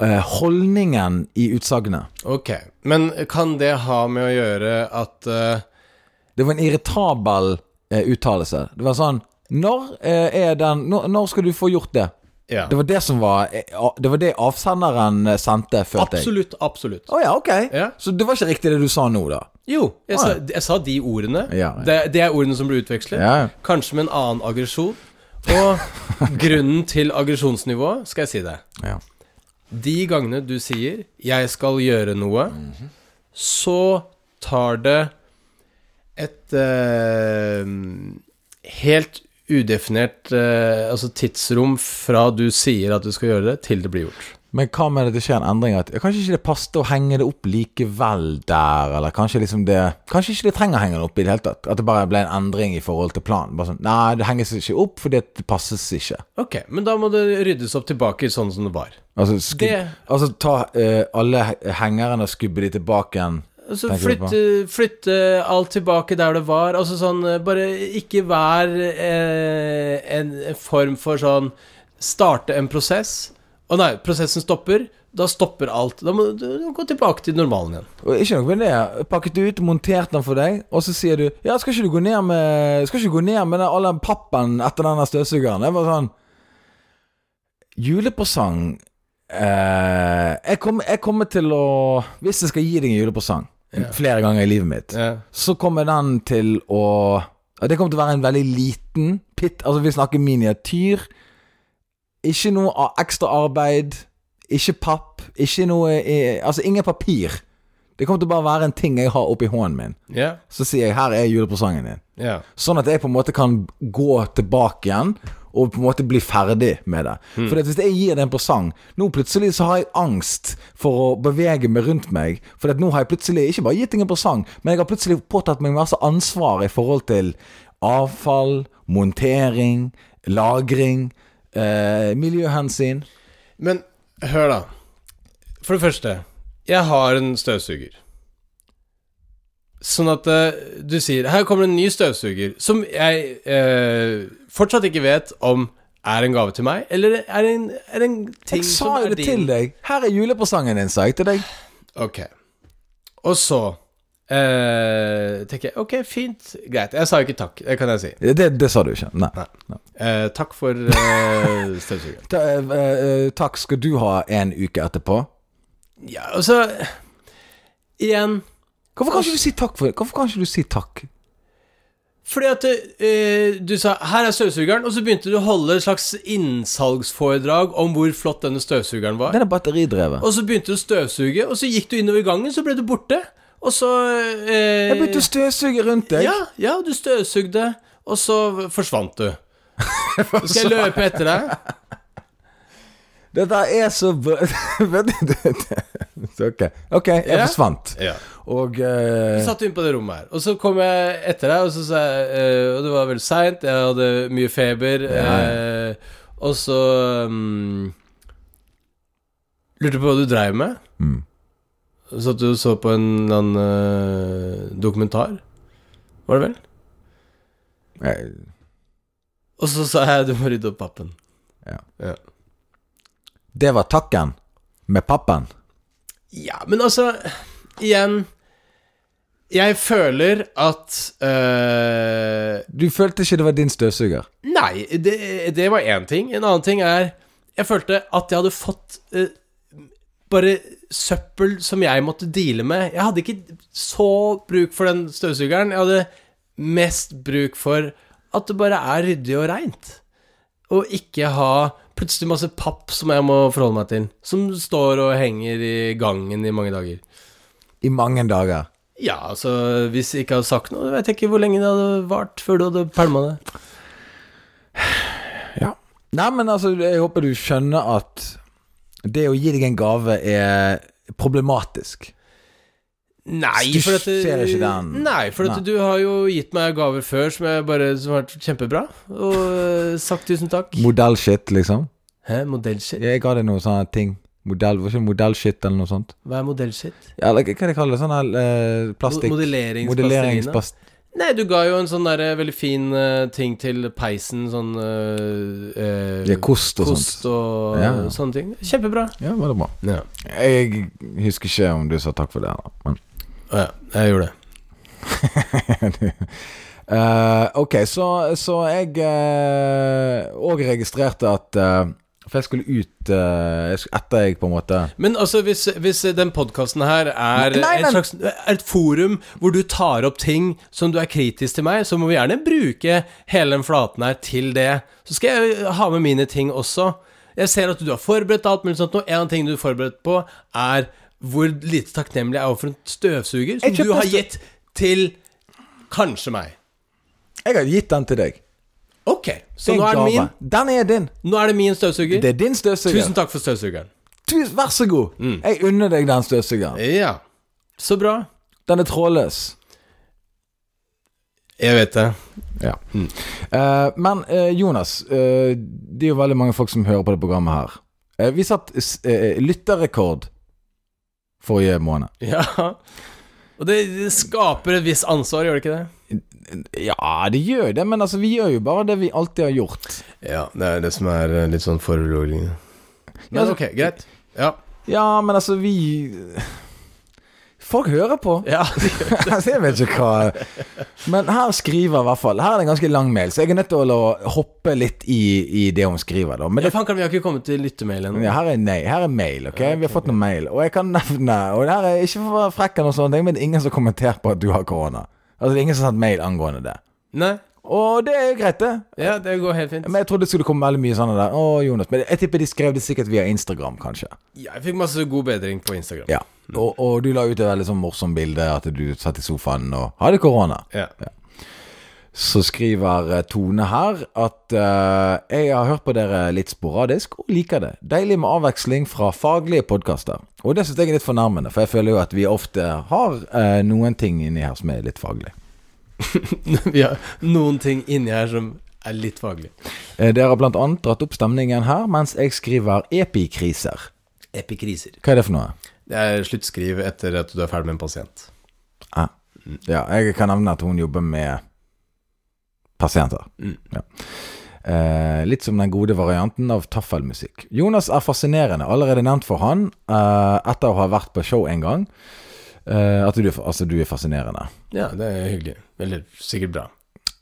eh, holdningen i utsagnet. Ok, men kan det ha med å gjøre at uh... Det var en irritabel uttalelse. Det var sånn Når eh, er den når, når skal du få gjort det? Ja. Det var det som var eh, Det var det avsenderen eh, sendte, følte jeg. Absolutt, absolutt. oh, ja, ok. Ja. Så det var ikke riktig det du sa nå, da? Jo, jeg Ah, sa, jeg sa de ordene. Det, det er ordene som ble utvekslet. Kanskje med en annen aggresjon. Og grunnen til aggresjonsnivået skal jeg si det. Ja. De gangene du sier 'jeg skal gjøre noe', så tar det et uh, helt udefinert eh, altså tidsrom fra du sier at du skal gjøre det, til det blir gjort. Men hva med at det skjer en endring? At kanskje ikke det passet å henge det opp likevel der, eller kanskje liksom det Kanskje ikke det trenger å henge det opp i det hele tatt? At det bare ble en endring i forhold til planen? Bare sånn Nei, det henges ikke opp fordi det passes ikke. Ok, men da må det ryddes opp tilbake sånn som det var. Altså, skub, Det- altså ta eh, alle he- hengerne og skubbe de tilbake igjen. Altså flytte, flytte alt tilbake der det var. Altså sånn eh, Bare ikke vær eh, en, form for sånn Starte en prosess. Å nei, prosessen stopper. Da stopper alt. Da må du du gå tilbake til normalen igjen. Og ikke noe med det. Pakket du ut, montert den for deg, og så sier du Ja, skal ikke du gå ned med Skal ikke du gå ned med den, all den pappen etter den støvsugeren? Det var sånn Julepresang eh, jeg, kommer, jeg kommer til å Hvis jeg skal gi deg en julepresang flere ganger i livet mitt, Ja. så kommer den til å Det kommer til å være en veldig liten pitt Altså, vi snakker miniatyr. Ikke noe ekstra arbeid. Ikke papp. Ikke noe Altså, ingen papir. Det kommer til å bare være en ting jeg har oppi hånden min. Yeah. Så sier jeg 'her er julepresangen din'. Yeah. Sånn at jeg på en måte kan gå tilbake igjen og på en måte bli ferdig med det. For hvis jeg gir det en presang Nå plutselig så har jeg angst for å bevege meg rundt meg. For nå har jeg plutselig ikke bare gitt deg en presang, men jeg har plutselig påtatt meg masse ansvar i forhold til avfall, montering, lagring, eh, miljøhensyn. Men hør, da. For det første, jeg har en støvsuger. Sånn at uh, du sier Her kommer en ny støvsuger, som jeg uh, fortsatt ikke vet om er en gave til meg, eller er det en, er det en ting Jeg sa jo er det til deg. Her er julepresangen din, sa jeg til deg. Ok. Og så uh, tenker jeg Ok, fint, greit. Jeg sa jo ikke takk, det kan jeg si. Det, det sa du ikke. Nei. Eh, takk for støvsugeren. Ta, takk skal du ha en uke etterpå. Ja, og så Igjen Hvorfor kan ikke du si takk for Hvorfor kan ikke du si takk? Fordi at eh, du sa 'her er støvsugeren', og så begynte du å holde et slags innsalgsforedrag om hvor flott denne støvsugeren var. Den er batteridrevet. Og så begynte du å støvsuge, og så gikk du innover gangen, så ble du borte. Og så eh, Jeg begynte å støvsuge rundt deg. Ja, ja, du støvsugde, og så forsvant du. Skal jeg løpe etter deg? Dette er så bra det- det- Ok, jeg forsvant. Ja. Og eh, Så satt vi inn på det rommet her. Og så kom jeg etter deg, og så sa jeg eh, Og det var veldig seint, jeg hadde mye feber, eh, og så um, Lurte på hva du dreiv med. Mm. Så at du så på en eller annen dokumentar, var det vel? jeg, Og så sa jeg du må rydde opp pappen. Ja. Ja. Det var takken med pappen. Ja, men altså Igjen Jeg føler at eh, Du følte ikke det var din støvsuger? Nei, det, det var én ting. En annen ting er Jeg følte at jeg hadde fått eh, bare søppel som jeg måtte deale med. Jeg hadde ikke så bruk for den støvsugeren. Jeg hadde mest bruk for at det bare er ryddig og reint. Og ikke ha plutselig masse papp som jeg må forholde meg til. Som står og henger i gangen i mange dager. I mange dager. Ja, altså hvis jeg ikke hadde sagt noe, vet jeg ikke hvor lenge det hadde vart før du hadde pælma det. Ja. Nei, men altså, jeg håper du skjønner at det å gi deg en gave er problematisk. Nei, Du for at ser ikke den. Nei, for Nei. du har jo gitt meg gaver før som, bare, som har vært kjempebra, og øh, sagt tusen takk. Modellshit, liksom. Hæ, modellshit? Jeg ga deg noen sånne ting. Modell, var ikke modellshit eller noe sånt? Hva er modellshit? Ja, eller hva de kaller det? Sånn her eh, plastikk? Modelleringsplast... Nei, du ga jo en sånn der veldig fin uh, ting til peisen, sånn uh, Ja, kost og kost sånt. og Ja. sånne ting. Kjempebra. Ja, veldig bra. Ja. Jeg husker ikke om du sa takk for det, da. Men Å ja, jeg gjorde det. uh, ok, så, så jeg òg registrerte at eh, For jeg skulle ut uh, Etter jeg på en måte Men altså, hvis, hvis den podkasten her er Nei, et slags er et forum hvor du tar opp ting som du er kritisk til meg, så må vi gjerne bruke hele den flaten her til det. Så skal jeg ha med mine ting også. Jeg ser at du har forberedt alt mulig sånt nå. En av tingene du er forberedt på, er hvor lite takknemlig jeg er overfor en støvsuger som du har gitt til kanskje meg. Jeg har gitt den til deg. Ok, så nå er det den min. Den er din. Nå er det min støvsuger. Det er din støvsuger. Tusen takk for støvsugeren. Tusen, vær så god. Mm. Jeg unner deg den støvsugeren. Ja, så bra. Den er trådløs. Jeg vet det. Ja. Eh, men eh, Jonas, eh, det er jo veldig mange folk som hører på det programmet her. Eh, vi satt uh, lytterrekord forrige måned. Ja. Og det, det skaper et visst ansvar, gjør det ikke det? Ja, det gjør det, men altså, vi gjør jo bare det vi alltid har gjort. Ja, det er det som er eh, litt sånn foruroligende. Men altså- ok, greit. Ja. Ja, men altså, vi Folk hører på. ja. Altså, jeg vet ikke hva Men her skriver i hvert fall Her er det en ganske lang mail, så jeg er nødt til å hoppe litt i, i det hun skriver. da Men det, faen, kan vi har ikke kommet til lyttemailen ennå. ja, her er nei, her er mail, ok? Vi har fått noen mail. Og jeg kan nevne Og det her er ikke for å være frekk, eller men det er ingen som har kommentert på at du har korona. Altså, det er ingen som har sendt mail angående det. Nei? Og det er jo greit, det. Ja, det går helt fint. Men jeg trodde det skulle komme veldig mye sånne der. Å, Jonas. Men jeg tipper de skrev det sikkert via Instagram, kanskje. Ja, jeg fikk masse god bedring på Instagram. Ja. Og, og du la ut et veldig sånn morsomt bilde at du satt i sofaen og hadde korona. Ja. Så skriver eh, Tone her at uh, jeg har hørt på dere litt sporadisk og liker det. Deilig med avveksling fra faglige podkaster. Og det syns jeg er litt fornærmende, for jeg føler jo at vi ofte har uh, noen ting inni her som er litt faglig. vi har noen ting inni her som er litt faglig. Uh, dere har blant annet dratt opp stemningen her mens jeg skriver epikriser. Epikriser. Hva er det for noe? Det er sluttskriv etter at du er ferdig med en pasient. Ah. Ja, jeg kan nevne at hun jobber med pasienter. Mm. Ja. Eh, litt som den gode varianten av taffelmusikk. Jonas er fascinerende, allerede nevnt for han eh, etter å ha vært på show en gang. eh, at du, altså, du er fascinerende. Ja, det er hyggelig. Eller sikkert bra.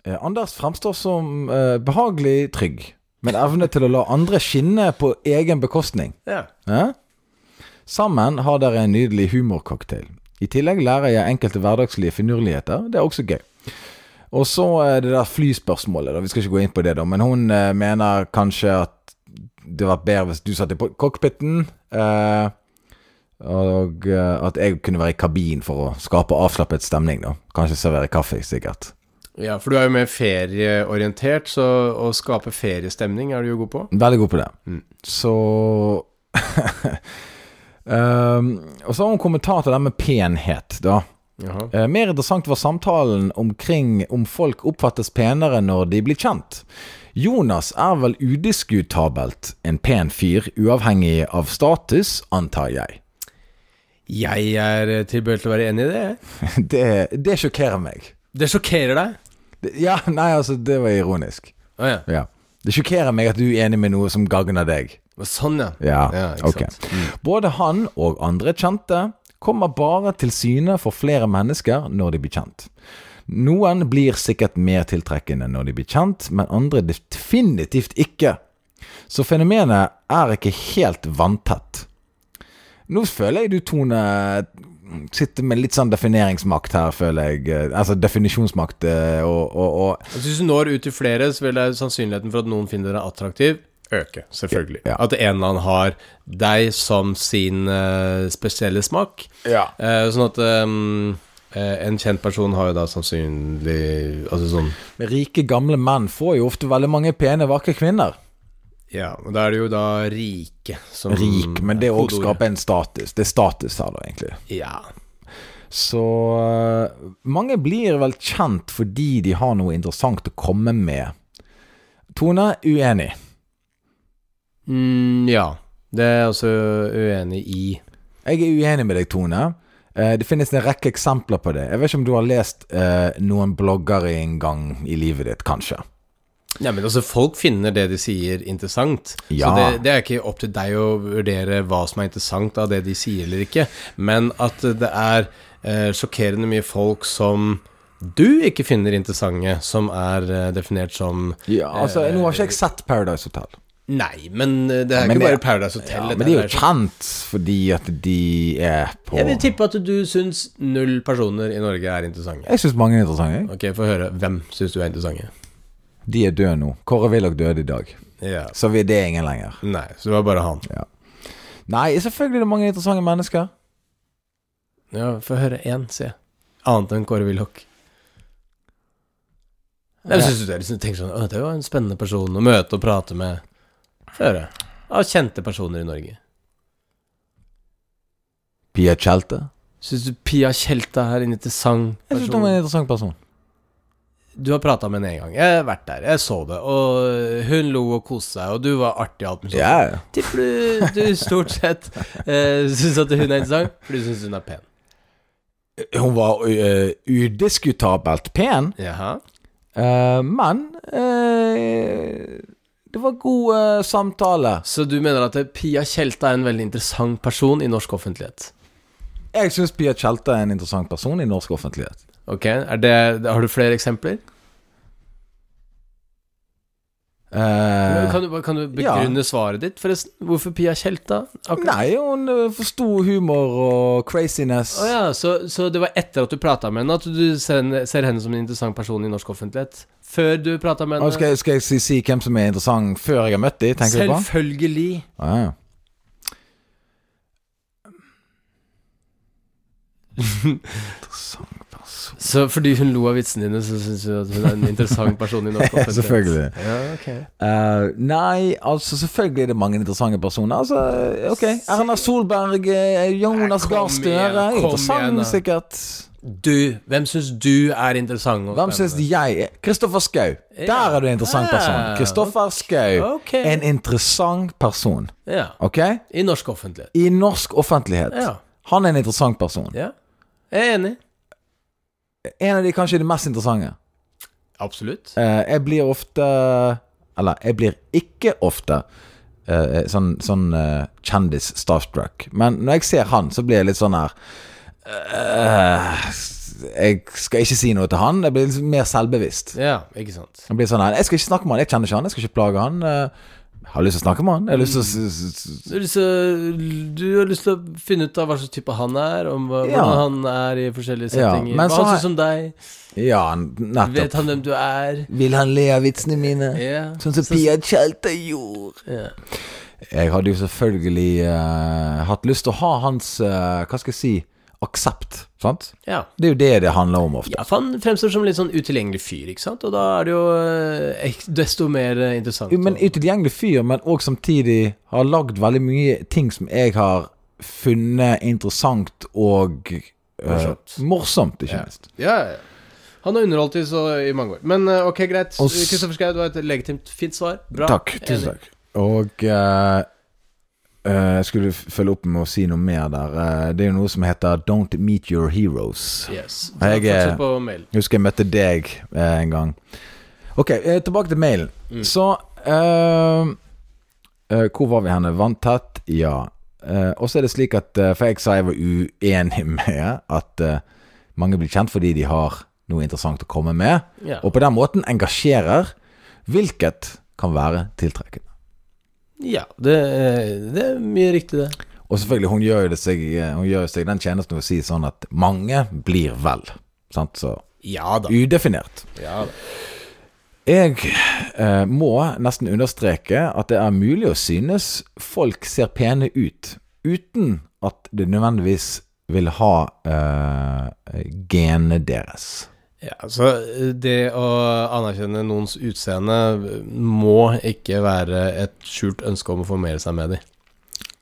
Eh, Anders fremstår som eh, behagelig trygg, med evne til å la andre skinne på egen bekostning. Ja. Sammen har dere en nydelig humorcocktail. I tillegg lærer jeg enkelte hverdagslige finurligheter. Det er også gøy. Og så er det der flyspørsmålet. Da. Vi skal ikke gå inn på det, da. Men hun eh, mener kanskje at det hadde vært bedre hvis du satt i cockpiten. Eh, og eh, at jeg kunne være i kabin for å skape avslappet stemning. da Kanskje servere kaffe, sikkert. ja, for du er jo mer ferieorientert, så å skape feriestemning er du jo god på. Veldig god på det. Mm. Så Og så har hun kommentar til det med penhet, da. Eh, mer interessant var samtalen omkring om folk oppfattes penere når de blir kjent. Jonas er vel udiskutabelt en pen fyr, uavhengig av status, antar jeg. Jeg er tilbøyelig til å være enig i det. Det, det sjokkerer meg. Det sjokkerer deg? Det, ja, nei, altså, det var ironisk. Oh, ja. Ja. Det sjokkerer meg at du er enig med noe som gagner deg. Sånn, ja. Ja, Ja, ikke ok. sant. Mm. Både han og andre kjente kommer bare til syne for flere mennesker når de blir kjent. Noen blir sikkert mer tiltrekkende når de blir kjent, men andre definitivt ikke. Så fenomenet er ikke helt vanntett. Nå føler jeg du, Tone, sitter med litt sånn defineringsmakt her, føler jeg. Altså definisjonsmakt eh, og, og, og Altså, hvis du når ut til flere, så vil det sannsynligheten for at noen finner deg attraktiv, øke, selvfølgelig. Ja. At en eller annen har deg som sin uh, spesielle smak. Ja. Uh, sånn at eh, en kjent person har jo da sannsynlig Altså sånn Rike, gamle menn får jo ofte veldig mange pene, vakre kvinner. Ja, og da er det jo da rike som Rik, men det òg skaper en status. Det er status her, da, egentlig. Ja. Så mange blir vel kjent fordi de har noe interessant å komme med. Tone uenig. Mm, ja. Det er jeg også uenig i. Jeg er uenig med deg, Tone. Eh, Det finnes en rekke eksempler på det. Jeg vet ikke om du har lest eh, noen bloggere en gang i livet ditt, kanskje. Ja, men altså, folk finner det de sier interessant. Ja. Så det, det er ikke opp til deg å vurdere hva som er interessant av det de sier eller ikke, men at det er eh, sjokkerende mye folk som du ikke finner interessante, som er eh, definert som Ja, altså, Nå har ikke jeg sett Paradise Hotel. Nei, men eh, det er Men ikke det- bare Paradise Hotel. Ja, men de er jo kjent fordi at de er på Jeg vil tippe at du syns null personer i Norge er interessante. Jeg syns mange er interessante. jeg. Ok, få høre. Hvem syns du er interessante? De er døde nå. Kåre Willoch døde i dag. Ja. Så vi, det er ingen lenger. Nei, så det var bare han. Nei, selvfølgelig er det mange interessante mennesker. Ja, få høre én, se. Annet enn Kåre Willoch. Jeg synes det er liksom, tenker sånn det var en spennende person å møte og prate med. Få høre. Av kjente personer i Norge. Pia Tjelte. Syns du Pia Tjelte er en interessant person? Jeg syns hun er en interessant person. Du har prata med henne en gang. Jeg har vært der, jeg så det. Og hun lo og koste seg, og du var artig og alt mulig sånt. Ja, Tipper du, du stort sett uh, syns at hun er interessant for du syns hun er pen. Hun var uh, udiskutabelt pen, Jaha. Uh, men øh, det var god uh, samtale. Så du mener at Pia Tjelta er en veldig interessant person i norsk offentlighet? Jeg syns Pia Tjelte er en interessant person i norsk offentlighet. Ok, det, Har du flere eksempler? Eh, kan, du, kan du begrunne svaret ditt, forresten? Hvorfor Pia Tjelta? nei, hun øh, forsto humor og craziness. Oh, ja, så, så det var etter at du prata med henne, at du ser, henne- ser henne som en interessant person i norsk offentlighet? Før du prata med Og henne? skal, jeg- skal jeg si, si hvem som er interessant før jeg har møtt dem? Selvfølgelig. Ah, ja. Interessant. Så fordi hun lo av vitsene dine, så syns du at hun er en interessant person i norsk offentlighet? Selvfølgelig. Ja, okay. uh, nei, altså selvfølgelig er det mange interessante personer. Altså, ok, Erna Solberg, eh, Jonas Gahr Støre Interessant, sikkert. Du, hvem syns du er interessant? Hvem syns jeg er Kristoffer Schau. Der er du en interessant person. Ah, Kristoffer Schou. Okay. En interessant person. Ja. Ok? I norsk offentlighet. I norsk offentlighet. Ja. Han er en interessant person. ja. Jeg er enig. En av de kanskje de mest interessante. Absolutt. Eh, jeg blir ofte Eller, jeg blir ikke ofte eh, sånn, sånn eh, kjendis-starstruck. Men når jeg ser han, så blir jeg litt sånn her eh, Jeg skal ikke si noe til han. Jeg blir liksom mer selvbevisst. Ja, ikke sant. Jeg blir sånn her Jeg skal ikke snakke med han, jeg kjenner ikke han, jeg skal ikke plage han. Jeg har lyst til å snakke med han. Jeg har lyst til å Du har, lyst til, du har lyst til å finne ut av hva slags type han er, om hva, Ja. hvordan han er i forskjellige Ja, settinger. men så hva han har- syns om deg. Ja, Vet han hvem du er? Vil han le av vitsene mine? Ja. Sånn som Pia Tjelta gjorde. Ja. Jeg hadde jo selvfølgelig eh, hatt lyst til å ha hans eh, Hva skal jeg si aksept. Sant? ja. Det er jo det det handler om ofte. Ja, for han fremstår som litt sånn utilgjengelig fyr, ikke sant? Og da er det jo eh, desto mer eh, interessant. Jo, Men utilgjengelig fyr, men òg samtidig har lagd veldig mye ting som jeg har funnet interessant og eh, Morsomt. ikke Ja. minst. Ja, ja, ja. Han har underholdt i, så, i mange år. Men eh, ok, greit. Kristoffer Schou, det var et legitimt fint svar. Bra. Takk. Tusen takk. Og eh, jeg skulle følge opp med å si noe mer der. Eh, det er jo noe som heter Don't meet your heroes. Yes. Jeg. Jeg husker jeg møtte deg eh, en gang. Ok, eh, tilbake til mailen. Mm. Så uh, uh, Hvor var vi henne? Vanntett? Ja. Uh, og så er det slik at eh, For jeg sa jeg var uenig med at eh, mange blir kjent fordi de har noe interessant å komme med, yeah. og på den måten engasjerer, hvilket kan være tiltrekkende. Ja det, det er mye riktig, det. Og selvfølgelig, hun gjør seg, hun gjør seg den tjenesten å si sånn at mange blir vel. Sant? Så Ja da. udefinert. Ja da. Jeg eh, må nesten understreke at det er mulig å synes folk ser pene ut, uten at det nødvendigvis vil ha eh, genene deres. Ja, altså det å anerkjenne noens utseende må ikke være et skjult ønske om å formere seg med dem.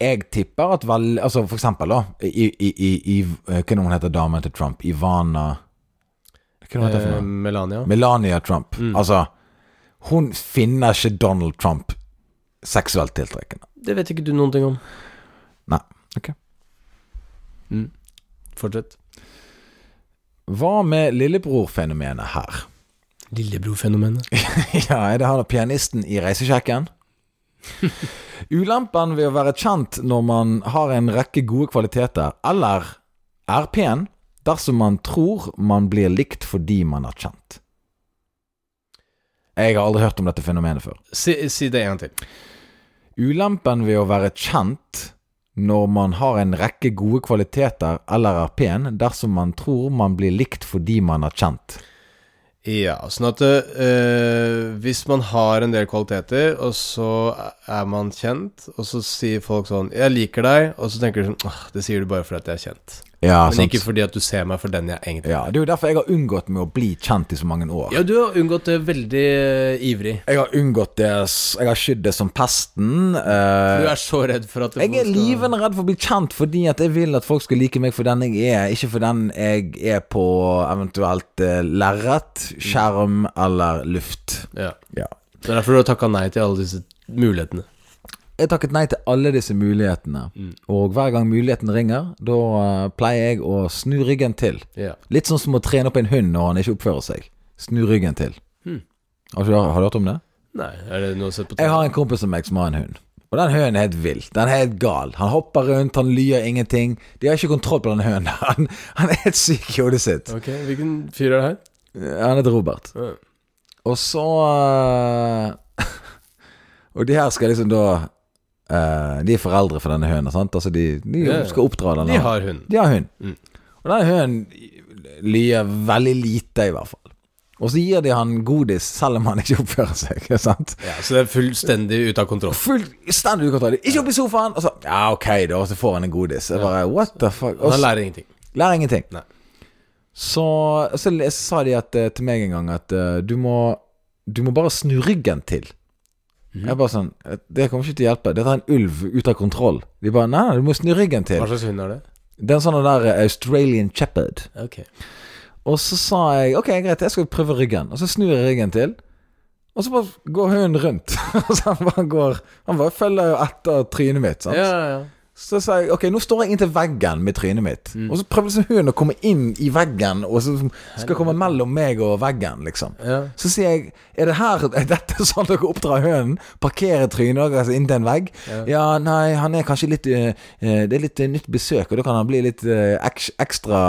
Jeg tipper at vel Altså for eksempel, da. I, i, i, i Hva er det hun heter damen til Trump? Ivana Hva er det hun heter for Eh, noe? Melania? Melania Trump. Mm. Altså, hun finner ikke Donald Trump seksuelt tiltrekkende. Det vet ikke du noen ting om. Nei. Ok. Mm. Fortsett. Hva med lillebror-fenomenet her? Lillebror-fenomenet. ja, er det han pianisten i Reisesjekken? Ulempen ved å være kjent når man har en rekke gode kvaliteter, eller er pen, dersom man tror man blir likt fordi man er kjent. Jeg har aldri hørt om dette fenomenet før. Si, si det en gang til. Ulempen ved å være kjent når man har en rekke gode kvaliteter eller er pen, dersom man tror man blir likt fordi man er kjent. Ja, sånn at øh, hvis man har en del kvaliteter, og så er man kjent, og så sier folk sånn 'Jeg liker deg', og så tenker du sånn det sier du bare fordi jeg er kjent. Ja, Men sant. ikke fordi at du ser meg for den jeg egentlig er. Ja, Det er jo derfor jeg har unngått med å bli kjent i så mange år. Ja, du har unngått det veldig øh, ivrig. Jeg har unngått det Jeg har skydd det som pesten. eh, Du er så redd for at jeg er livende redd for å bli kjent fordi at jeg vil at folk skal like meg for den jeg er, ikke for den jeg er på eventuelt uh, lerret, skjerm eller luft. Ja. Ja. Det er derfor du har takka nei til alle disse mulighetene. Jeg takket nei til alle disse mulighetene, Mm. og hver gang muligheten ringer, da eh, pleier jeg å snu ryggen til. Yeah. Litt sånn som å trene opp en hund når han ikke oppfører seg. Snu ryggen til. Mm. Har, du, har du hørt om det? Nei, er det noe å på på Jeg har en kompis av meg som har en hund. Og den hunden er helt vill. Den er helt gal. Han hopper rundt, han lyer ingenting. De har ikke kontroll på den hunden. Han, han er helt syk i hodet sitt. Ok, Hvilken fyr er det her? Han heter Robert. Uh. Og så eh, Og de her skal liksom da eh, De er foreldre for denne sant? Altså de, de Ja. skal oppdra den. De har hund. De har hund. Mm. Og denne hunden lyer veldig lite, i hvert fall. Og så gir de han godis selv om han ikke oppfører seg. Sant? Ja, Så det er fullstendig ute av kontroll. Fullstendig ukontroll. Ikke opp i sofaen! Og så Ja, ok, da. Og så får han en godis. Jeg bare What the fuck? Og Han så, lærer ingenting. lærer ingenting. Nei. Så, så le- sa de at, eh, til meg en gang at eh, du må Du må bare snu ryggen til. Mhm. Jeg bare sånn eh, Det kommer ikke til å hjelpe. Dette er en ulv ute av kontroll. De bare Nei, nei, du må snu ryggen til. Hva slags hund er det? Det er en sånn der eh, Australian Shepherd. Ok. Og så sa jeg ok, greit, jeg skal prøve ryggen. Og så snur jeg ryggen til. Og så bare går hunden rundt. Og så han bare går Han bare følger jo etter trynet mitt. Sant? Ja, ja, ja. Så sa jeg ok, nå står jeg inntil veggen med trynet mitt. Og så prøver liksom hunden å komme inn i veggen, og så skal komme mellom meg og veggen, liksom. ja. Så sier jeg Er det her Er dette sånn dere oppdrar hunden? Parkerer trynet deres inntil en vegg? Ja. Ja, nei, han er kanskje litt eh, Det er litt uh, nytt besøk, og da kan han bli litt uh, eks- ekstra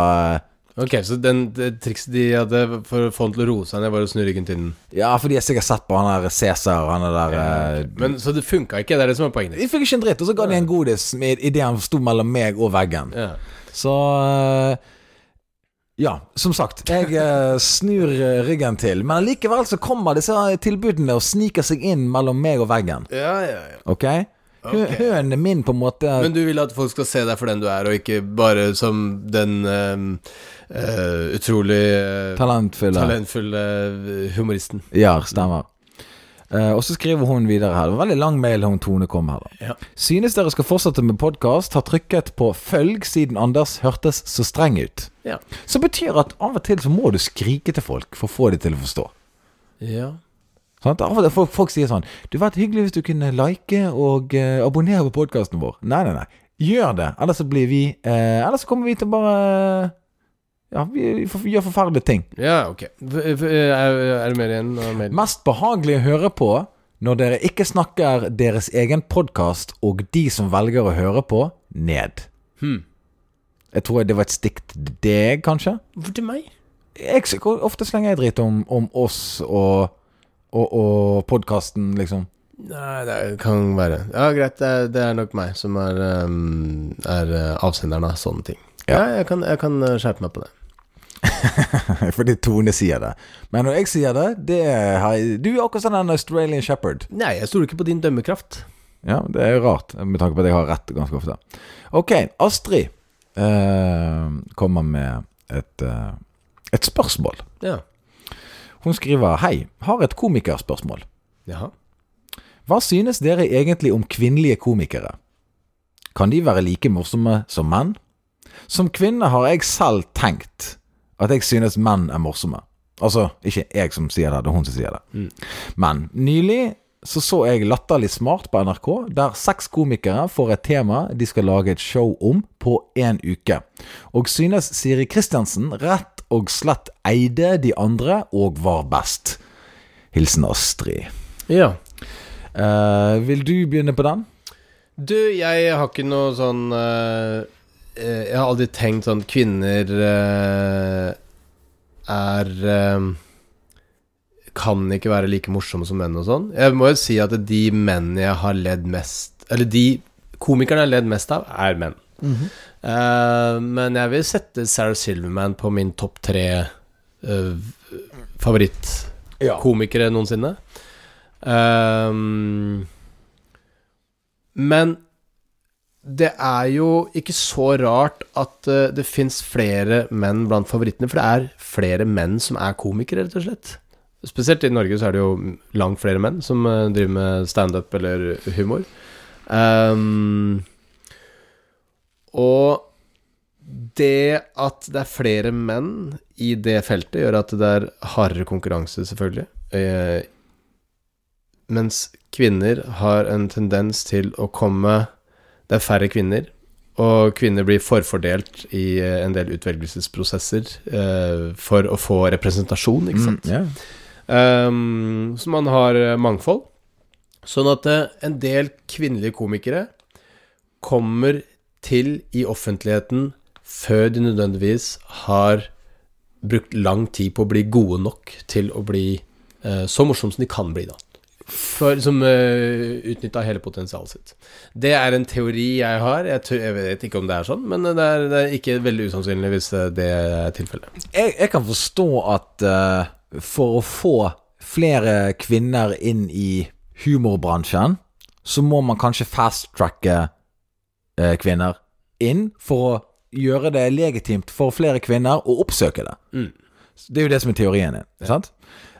Ok, så den, det trikset de hadde for å få han til å roe seg ned, var å snu ryggen til den. Ja, for de har sikkert sett på han der Cæsar, han der der okay. Men Så det funka ikke, det er det som er poenget. De fikk ikke en dritt, og så ga de en godis med idet han sto mellom meg og veggen. Ja. Så eh, Ja, som sagt. Jeg eh, snur eh, ryggen til. Men likevel så kommer disse tilbudene og sniker seg inn mellom meg og veggen. Ja, ja, ja. Ok? okay. Hønen min på en måte Men du vil at folk skal se deg for den du er, og ikke bare som den ehm, eh, utrolig eh, talentfulle. talentfulle eh, humoristen. Ja, stemmer. Uh, og så skriver hun videre her. Det var veldig lang mail hun Tone kom her. Ja. Synes dere skal fortsette med podkast, har trykket på følg siden Anders hørtes så streng ut. Ja. Som betyr at av og til så må du skrike til folk for å få dem til å forstå. ja. Til folk, folk sier sånn Du vært hyggelig hvis du kunne like og uh, abonnere på podkasten vår. Nei, nei, nei. Gjør det. Ellers så blir vi uh, Ellers så kommer vi til bare Ja, vi vi gjør forferdelige ting. Ja, ok. Er, er det mer igjen? av? Mest behagelig å høre på når dere ikke snakker deres egen podkast og de som velger å høre på, ned. Hmm. Jeg tror det var et stikk til deg, kanskje? Til meg? Jeg, ofte slenger jeg dritt om, om oss og, og, og podkasten, liksom. Nei, det kan være Ja, greit. Det er, det er nok meg som er, um, er eh, avsenderen av sånne ting. Ja. Ja, jeg kan, jeg kan eh, skjerpe meg på det. Fordi Tone sier det. Men når jeg sier det, det er, Du er akkurat sånn en Australian shepherd. Nei, jeg stoler ikke på din dømmekraft. Ja, det er jo rart, med tanke på at jeg har rett ganske ofte. Ok, Astrid eh, kommer med et, eh, et spørsmål. Ja. Hun skriver Hei, har et komikerspørsmål. Jaha. Hva synes dere egentlig om kvinnelige komikere? Kan de være like morsomme som menn? Som kvinne har jeg selv tenkt at jeg synes menn er morsomme. Altså, ikke jeg som sier det, det er hun som sier det. Men nylig så så jeg Latterlig smart på NRK, der seks komikere får et tema de skal lage et show om på én uke. Og synes Siri Kristiansen rett og slett eide de andre og var best. Hilsen Astrid. Ja. Uh, vil du begynne på den? Du, jeg har ikke noe sånn eh, Jeg har aldri tenkt sånn Kvinner eh, er eh, Kan ikke være like morsomme som menn og sånn. Jeg må jo si at de mennene jeg har ledd mest Eller de komikerne jeg har ledd mest av, er menn. Eh, men jeg vil sette Sarah Silverman på min topp tre uh, favorittkomikere noensinne. Uh, men det er jo ikke så rart at eh, det fins flere menn blant favorittene, for det er flere menn som er komikere, rett og slett. Spesielt i Norge så er det jo langt flere menn som eh, driver med standup eller humor. Um, og det at det er flere menn i det feltet, gjør at det er hardere konkurranse, selvfølgelig. Eh, mens kvinner har en tendens til å komme Det er færre kvinner, og kvinner blir forfordelt i eh, en del utvelgelsesprosesser eh, for å få representasjon, ikke sant. Mm, yeah. Um, så man har eh, mangfold. Sånn at eh, en del kvinnelige komikere kommer til i offentligheten før de nødvendigvis har brukt lang tid på å bli gode nok til å bli eh, så morsomme som de kan bli, da. For, som uh, utnytta hele potensialet sitt. Det er en teori jeg har. Jeg, jeg vet ikke om det er sånn, men det er, det er ikke veldig usannsynlig hvis eh, det er tilfellet. Jeg, jeg kan forstå at uh, for å få flere kvinner inn i humorbransjen, så må man kanskje fast-tracke uh, kvinner inn for å gjøre det legitimt for flere kvinner å oppsøke det. Mm. Det er jo det som er teorien din. Sant?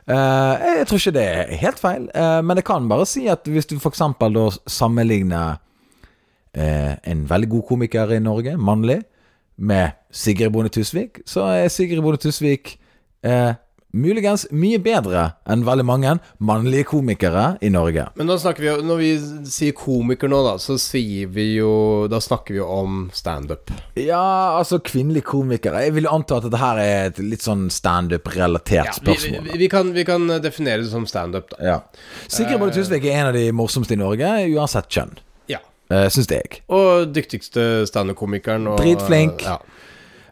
Eh, jeg tror ikke det er helt feil, eh, men jeg kan bare si at hvis du f.eks. da sammenligner eh, en veldig god komiker i Norge, mannlig, med Sigrid Bonde Tusvik, så er Sigrid Bonde Tusvik eh, muligens mye bedre enn veldig mange mannlige komikere i Norge. Men da snakker vi jo Når vi sier komiker nå, da, så sier vi jo Da snakker vi jo om standup. Ja, altså kvinnelige komikere Jeg vil anta at dette her er et litt sånn standup-relatert ja, spørsmål. vi, vi, kan, vi kan definere det som standup, da. Ja. Sigrid Bonde Tusvik er en av de morsomste i Norge, uansett kjønn. Ja. Uh, Syns jeg. Og dyktigste standup-komikeren. Dritflink. Ja.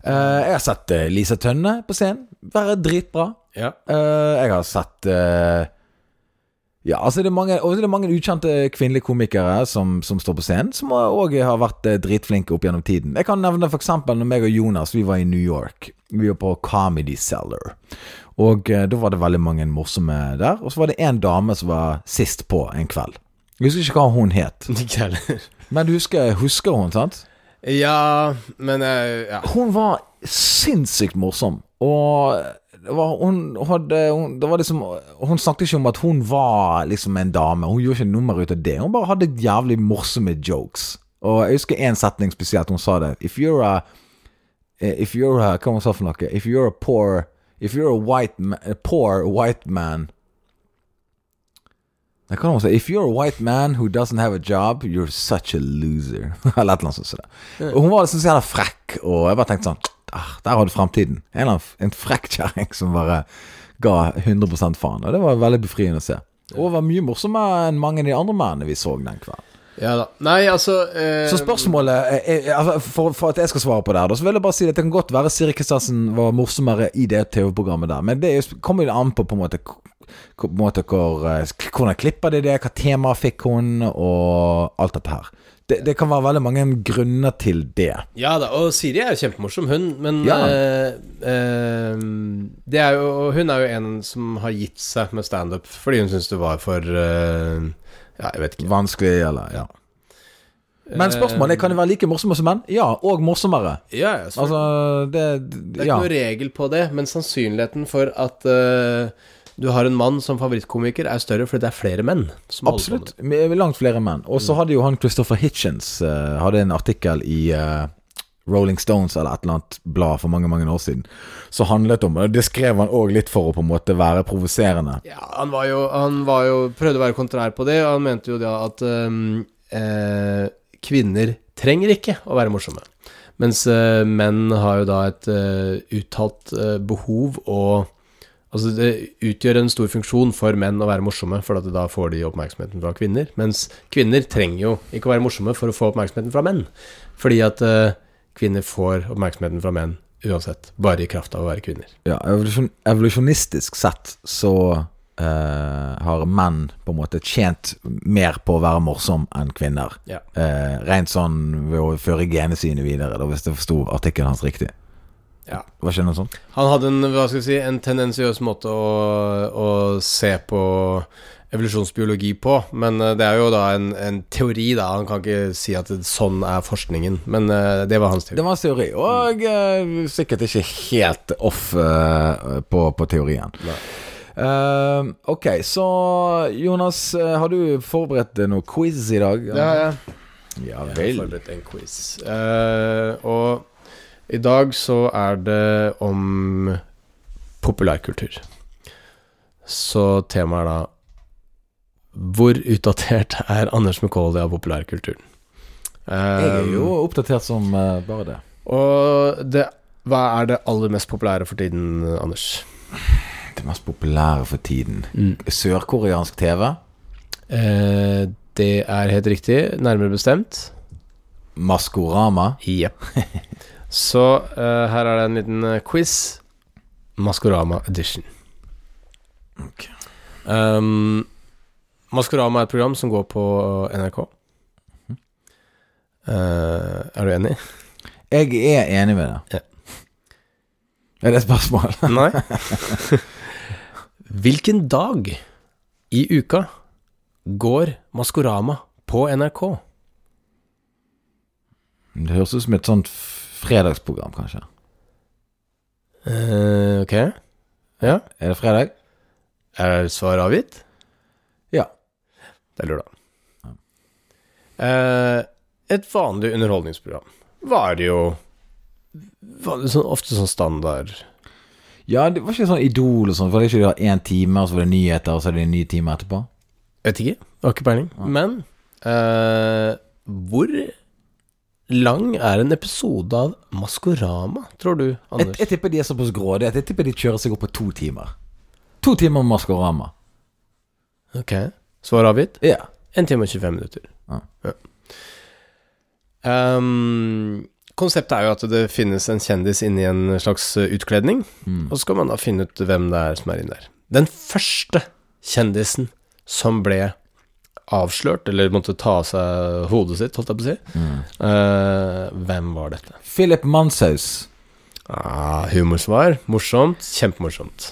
Eh, jeg har sett eh, Lisa Tønne på scenen. Være dritbra. Ja. Uh, jeg har sett uh, Ja, altså det er mange Og det er mange ukjente kvinnelige komikere som, som står på scenen, som òg har vært eh, dritflinke opp gjennom tiden. Jeg kan nevne eksempel når meg og Jonas Vi var i New York. Vi var på Comedy Cellar. Og uh, da var det veldig mange morsomme der. Og så var det én dame som var sist på en kveld. Jeg husker ikke hva hun het. Ikke heller. Men du husker, husker hun, sant? Ja, men ja. Hun var sinnssykt morsom. Og det var, hun hadde hun, det var liksom, hun snakket ikke om at hun var liksom en dame. Hun gjorde ikke nummer ut av det. Hun bare hadde jævlig morsomme jokes. Og jeg husker én setning spesielt. Hun sa det. If you're a If you're a Hva hun sa for noe? If you're a poor If you're a white man, a poor white man Nei, Hva hun sa? If you're a white man who doesn't have a job, you're such a loser. Eller et eller annet sånt. Og hun var liksom så jævla frekk, og jeg bare tenkte sånn ah, Der har du fremtiden. En, en frekk kjerring som bare ga 100 faen. Og det var veldig befriende å se. Og var mye morsommere enn mange av de andre mennene vi så den kvelden. ja da. Nei, altså eh, Så spørsmålet er, altså, for, for at jeg skal svare på det her, så vil jeg bare si at det kan godt være Siri Kristiansen var morsommere i det TV-programmet der, men det er kommer jo an på på en måte på en måte hvor, eh, Hvordan klipper de det, hva tema fikk hun, og alt dette her. Det, det kan være veldig mange grunner til det. Ja da, og Siri er jo kjempemorsom, hun, men Ja. eh, det er jo, Hun er jo en som har gitt seg med standup fordi hun syns det var for eh, Ja, jeg vet ikke. Vanskelig, eller ja. Men spørsmålet er kan de være like morsomme som menn? Ja, og morsommere. Ja, ja, Altså, det Det er ikke noe regel på det, men sannsynligheten for at eh, du har en mann som favorittkomiker, er større fordi det er flere menn. Absolutt. Langt flere menn. Og så hadde jo han Christopher Hitchens uh, Hadde en artikkel i uh, Rolling Stones eller et eller annet blad for mange mange år siden Så handlet om det Det skrev han òg litt for å på en måte være provoserende. Ja, han var jo, han var jo Prøvde å være kontrær på det, og han mente jo da at um, eh, kvinner trenger ikke å være morsomme. Mens eh, menn har jo da et uh, uttalt uh, behov og Altså, det utgjør en stor funksjon for menn å være morsomme, for at da får de oppmerksomheten fra kvinner. Mens kvinner trenger jo ikke å være morsomme for å få oppmerksomheten fra menn. Fordi at uh, kvinner får oppmerksomheten fra menn uansett, bare i kraft av å være kvinner. Ja, evolusjon, evolusjonistisk sett så uh, har menn på en måte tjent mer på å være morsom enn kvinner. Ja. Uh, rent sånn ved å føre genene sine videre, da, hvis jeg forsto artikkelen hans riktig. Ja. Hva skjer noe sånt? Han hadde en, hva skal jeg si, en tendensiøs måte å, å se på evolusjonsbiologi på, men eh, det er jo da en, en teori, da. Han kan ikke si at sånn er forskningen, men eh, det var hans teori. Det var hans teori, og eh, sikkert ikke helt off på, på teorien. Nei. Uh, ok, så Jonas, har du forberedt noe quiz i dag? Ja, ja. jeg. vel. Jeg har forberedt en quiz. Uh, og i dag så er det om populærkultur. Så temaet er da Hvor utdatert er Anders McCauley av populærkulturen? Jeg er jo Um, oppdatert som eh, bare det. Og det, hva er det aller mest populære for tiden, Anders? Det mest populære for tiden. Sørkoreansk TV. Eh, det er helt riktig. Nærmere bestemt. Maskorama. Jepp. Så eh, her er det en liten eh, quiz. Maskorama edition. Ok. Um, Maskorama er et program som går på NRK. Eh, er du enig? Jeg er enig med deg. Ja. Er det et spørsmål? Nei. Hvilken dag i uka går Maskorama på NRK? Det høres ut som et sånt fredagsprogram, kanskje. Eh, ok. Ja. Er det fredag? Er svaret avgitt? Ja. Det er lørdag. Eh, et vanlig underholdningsprogram var det jo var det sånn, ofte sånn standard Ja, det var ikke sånn Idol og sånn, for det er ikke det én time, og så var det nyheter, og så er det en ny time etterpå? Jeg Vet ikke. Har ikke peiling. Men eh, hvor lang er en episode av Maskorama, tror du, Anders? jeg tipper de er såpass grådige at jeg tipper de kjører seg opp på to timer. To timer Maskorama. Ok. Svar avgitt? Ja. 1 time og 25 minutter. Ja. Ehm, konseptet er jo at det finnes en kjendis inni en slags eh, utkledning, Mm. og så skal man da finne ut hvem det er som er inni der. Den første kjendisen som ble avslørt, eller måtte ta av seg hodet sitt, holdt jeg på å si, Mm. Uh, hvem var dette? Philip Manshaus. Ah, humorsvar. Morsomt. Kjempemorsomt.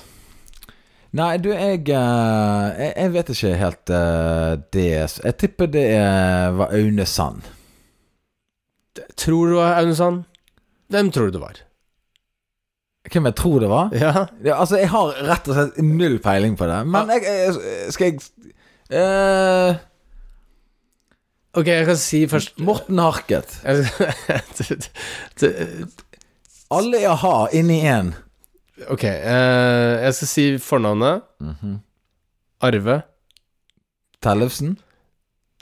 Nei, du, jeg eh, Jeg, jeg vet ikke helt uh, det Jeg tipper det var Aune Sand. Tror du det var Aune Sand? Hvem tror du det var? Hvem jeg tror det var? Ja, Ja, altså, jeg har rett og slett null peiling på det. Men jeg, jeg Skal jeg eh, ok, jeg kan si først Morten Harket. Alle er ha inni én. Ok, eh, jeg skal si fornavnet. Arve. Tellefsen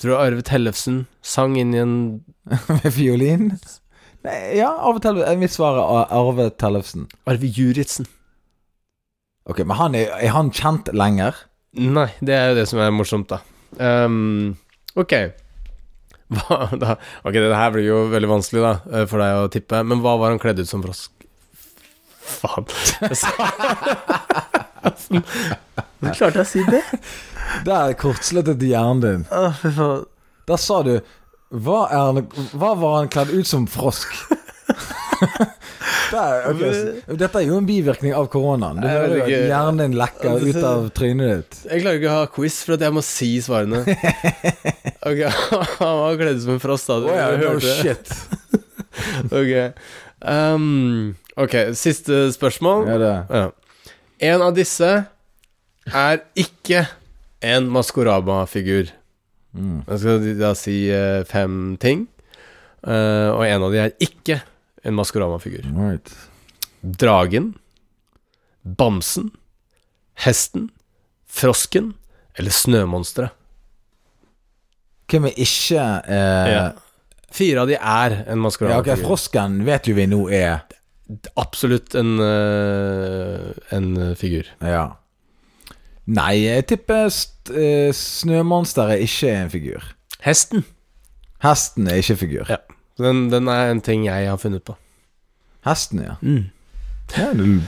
Tror du Arve Tellefsen sang inn i en med fiolin. Nei, ja, av og til er Mitt svar er Arve Tellefsen. Arve Juritzen. Ok, Men han er, er han kjent lenger? Nei, det er jo det som er morsomt, da. Um, ok. Hva, da. Ok, det her blir jo veldig vanskelig, da, eh, for deg å tippe. Men hva var han kledd ut som frosk? Faen. Du Hvordan klarte jeg å si det? Der kortsluttet hjernen din. Å, fy faen. Der sa du Hva, er han, hva var han kledd ut som frosk? Der, okay. Dette er jo en bivirkning av koronaen. Du hører jo at hjernen din lekker ut av trynet ditt. Jeg klarer ikke å ha quiz for at jeg må si svarene. Ok, han var kledd som en frost, da. Du Å ja, no shit. Ok. Um, ok, siste spørsmål. Ja, det. Ja. En av disse er ikke en Maskorama-figur. Mm. Jeg skal da si eh, fem ting. Eh, og en av de er ikke en Maskorama-figur. Right. Dragen, bamsen, hesten, frosken eller snømonsteret. Hvem er ikke eh, Ja. Fire av de er en ok, Ja, okay. Frosken vet jo vi nå er Absolutt en, eh, en figur. Ja. Nei, jeg tipper eh, Snømonsteret ikke er en figur. Hesten. Hesten er ikke figur. Ja. Den, den er en ting jeg har funnet på. Hesten, ja. ja du,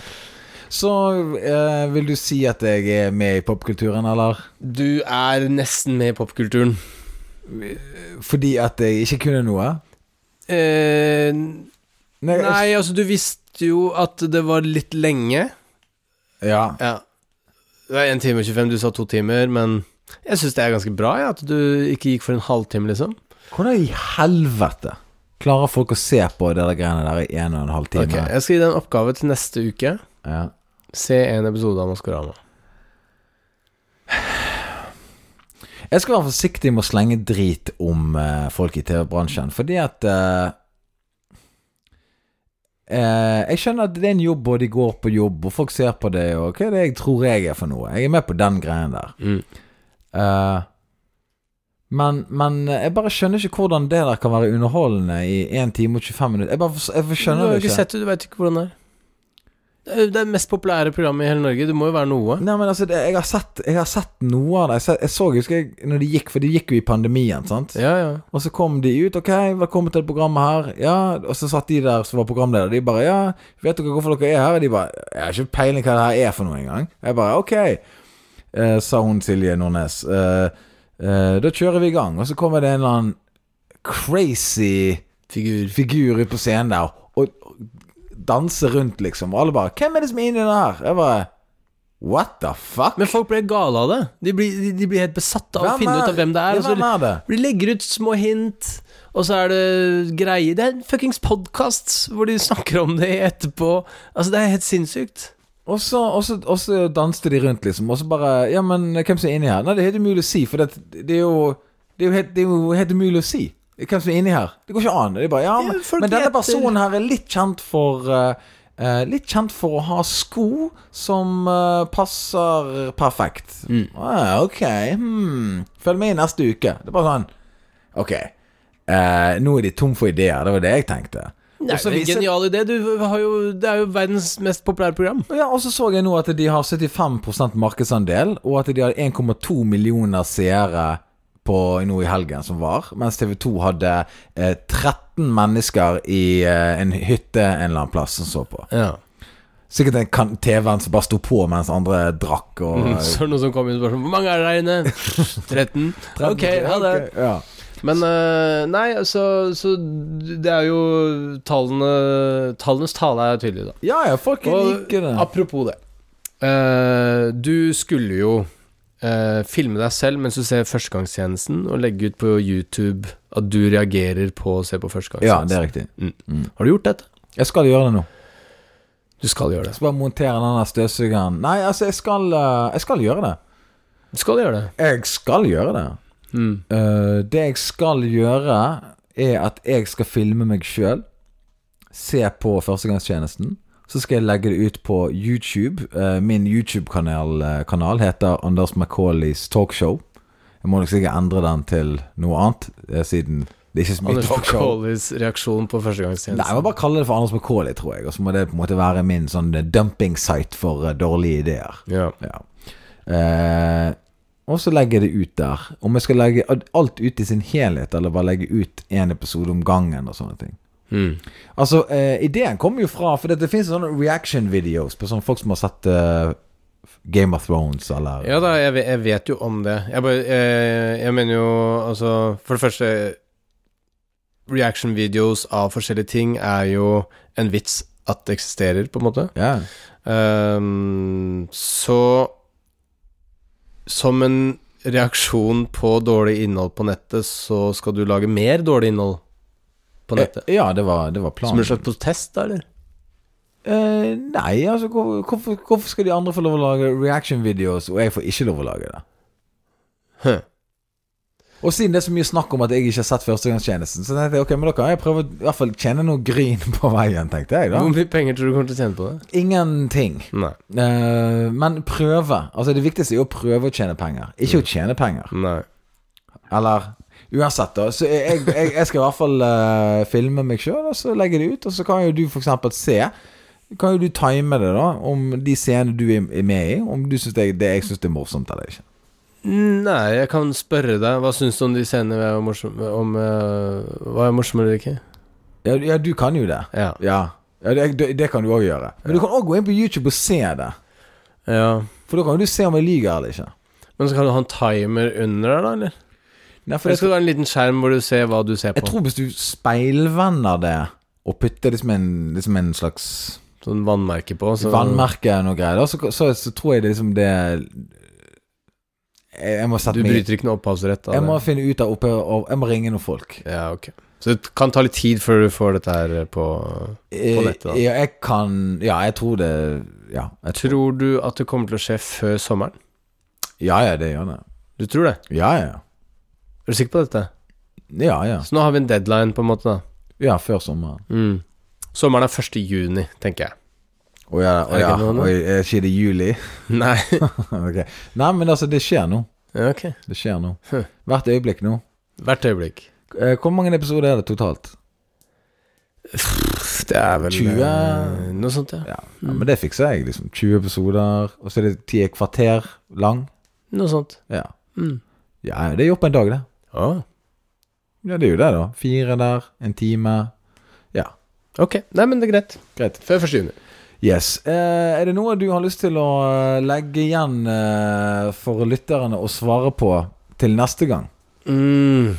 så eh, vil du si at jeg er med i popkulturen, eller? Du er nesten med i popkulturen. Fordi at jeg ikke kunne noe? Eh, Nei, nei, altså, du visste jo at det var litt lenge. Ja. Ja. Det var 1 time og 25, du sa to timer, men jeg syns det er ganske bra, ja, at du ikke gikk for en halvtime, liksom. Hvordan i helvete klarer folk å se på det der greiene der i en og en halv time? Ok, Jeg skal gi deg en oppgave til neste uke. Ja. Se en episode av Maskorama. Jeg skal være forsiktig med å slenge drit om eh, folk i TV-bransjen, fordi at eh, eh, Jeg skjønner at det er en jobb, og de går på jobb, og folk ser på det, og hva er det jeg tror jeg er for noe? Jeg er med på den greien der. Mm. Eh, men, men jeg bare skjønner ikke hvordan det der kan være underholdende i 1 time og 25 minutter. Jeg bare jeg Du skjønner har det ikke ikke. sett det, du veit ikke hvordan det er. Det er det mest populære programmet i hele Norge. Det må jo være noe. Nei, men altså, det, jeg, har sett, jeg har sett noe av det. Jeg, så- jeg så, husker jeg, når de gikk, for de gikk jo i pandemien, sant? Ja, ja. Og så kom de ut. 'Ok, velkommen til programmet her.' Ja, Og så satt de der som var programleder. De bare 'Ja, vet dere hvorfor dere er her?' Og de bare 'Jeg har ikke peiling hva det her er for noe engang'. Jeg bare 'Ok', eh, sa hun Silje Nordnes. Eh, eh, da kjører vi i gang. Og så kommer det en eller annen crazy Figur. figur ut på scenen der og danser rundt, liksom. Og alle bare 'Hvem er det som er inni det her?' Jeg bare What the fuck? Men folk blir gale av det. De blir, de, de blir helt besatt av å finne er- ut av hvem det er. Ja, hvem er det? De legger ut små hint, og så er det greier Det er en fuckings podkast hvor de snakker om det etterpå. Altså, det er helt sinnssykt. Og så, og, så, og så danste de rundt, liksom. Og så bare Ja, men hvem som er inni her? Nei, det er helt umulig å si, for det, det er jo Det er jo helt, det er jo helt umulig å si. Hvem som er inni her. Det går ikke an. Det bare Ja, men, men denne personen her er litt kjent for uh, Litt kjent for å ha sko som uh, passer perfekt. Mm. Ah, ok, hmm. Følg med i neste uke. Det er bare sånn Ok. Uh, nå er de tom for ideer. Det var det jeg tenkte. Det er en genial idé. Du har jo, det er jo verdens mest populære program. Ja, og så så jeg nå at de har 75% markedsandel, og at de har 1,2 millioner seere på nå i helgen som var, mens TV 2 hadde eh, 13 mennesker i eh, en hytte en eller annen plass som så på. Ja. Sikkert en kan- TV-en som bare sto på mens andre drakk og Så er det noen som kom inn og spurte Hvor mange er det der inne? 13? Ok, ha det. Okay, Ja. Men eh, nei, altså så Det er jo tallene Tallenes tale er tydelig, da. ja jeg fucking liker det. apropos det. Eh, du skulle jo eh, filme deg selv mens du ser Førstegangstjenesten, og legge ut på YouTube at du reagerer på å se på Førstegangstjenesten. Ja, det er riktig. Har du gjort dette? Jeg skal gjøre det nå. Du skal gjøre Jeg det. skal bare montere den der støvsugeren. Nei, altså, jeg skal, jeg skal gjøre det. Du skal gjøre det. Jeg skal gjøre det. Mm. Eh, det jeg skal gjøre, er at jeg skal filme meg sjøl. Se på Førstegangstjenesten. Så skal jeg legge det ut på YouTube. Eh, min YouTube-kanal eh, kanal heter Anders Macaulays Talkshow. Jeg må nok sikkert endre den til noe annet, siden det er ikke så mye Anders talkshow. Macaulays reaksjon på førstegangstjenesten. Nei, jeg må bare kalle det for Anders Macaulay, tror jeg. Og så må det på en måte være min sånn eh, dumping-site for dårlige ideer. Ja. Ja. Eh, og så legger jeg det ut der. Om jeg skal legge alt ut i sin helhet, eller bare legge ut én episode om gangen og sånne ting. Mm. Altså, eh, ideen kommer jo fra For det, det finnes sånne reaction videos på sånne folk som har sett eh, Game of Thrones, eller Ja da, jeg jeg vet jo om det. Jeg bare jeg, jeg mener jo altså For det første reaction videos av forskjellige ting er jo en vits at det eksisterer, på en måte. Yeah. Um, så som en reaksjon på dårlig innhold på nettet, så skal du lage mer dårlig innhold på nettet? Eh, Ja, det var, det var Som planen. en slags protest, da, eller? Eh, nei, altså hvorfor, hvorfor skal de andre få lov å lage reaction videos, og jeg får ikke lov å lage det? Huh. Og siden det er så mye snakk om at jeg ikke har sett Førstegangstjenesten, så tenkte jeg ok, men da kan jeg prøve i hvert fall tjene noe gryn på veien, tenkte jeg da. Hvor mye penger tror du kommer til å tjene på det? Ingenting. Nei. Eh, men prøve. Altså Det viktigste er jo å prøve å tjene penger, ikke å tjene penger. Nei. Eller uansett, da. Så jeg, jeg, jeg skal i hvert fall eh, filme meg sjøl, og så legge det ut. Og så kan jo du f.eks. se. Kan jo du time det, da, om de scenene du er er med i. Om du syns det, det jeg syns er morsomt eller ikke. Nei, jeg kan spørre deg. Hva syns du om de scenene vi er morsomme Om uh, Hva er morsom eller ikke? Ja, ja du kan jo det. Ja. Ja, ja det, det, kan du òg gjøre. Men du kan òg gå inn på YouTube og se det. ja. For da kan du se om jeg lyver eller ikke. Men så kan du ha en timer under der, da, eller? Nei, for Eller skal det være en liten skjerm hvor du ser hva du ser på? jeg tror hvis du speilvender det og putter liksom en, liksom en slags Sånn vannmerke på? Så vannmerke og noe greier, så, så, så tror jeg det liksom det Jeg, må Du sette meg bryter ikke noe opphavsrett Jeg må finne ut av oppe og Jeg må ringe noen folk. Ja, ok. Så det kan ta litt tid før du får dette her på på nettet, da. Ja, jeg kan Ja, jeg tror det Ja, jeg tror, Tror du at det kommer til å skje før sommeren? ja, ja det gjør det. Du tror det? Ja, ja. Er du sikker på dette? Ja, ja. Så nå har vi en deadline, på en måte, da. Ja, før sommeren. Mm. Sommeren er 1. juni, tenker jeg. Å ja, å det ja. Oi, er ikke det juli? Nei. okay. Nei, men altså, det skjer nå. Ok. Det skjer nå. Hvert øyeblikk nå. Hvert øyeblikk. Eh, Hvor mange episoder er det totalt? Det er vel 20? eh, Noe sånt, ja. Ja, ja Men det fikser jeg, liksom. 20 episoder, og så er det ti kvarter lang. Noe sånt. Ja. Mm. ja, det er jo på en dag, det. Å, Ja, det er jo det, da. Fire der, en time. Ja, ok. Nei, men det er greit. greit. Før 1. juni. Yes. Eh, er det noe du har lyst til å eh, legge igjen eh, for lytterne å svare på til neste gang? Mm.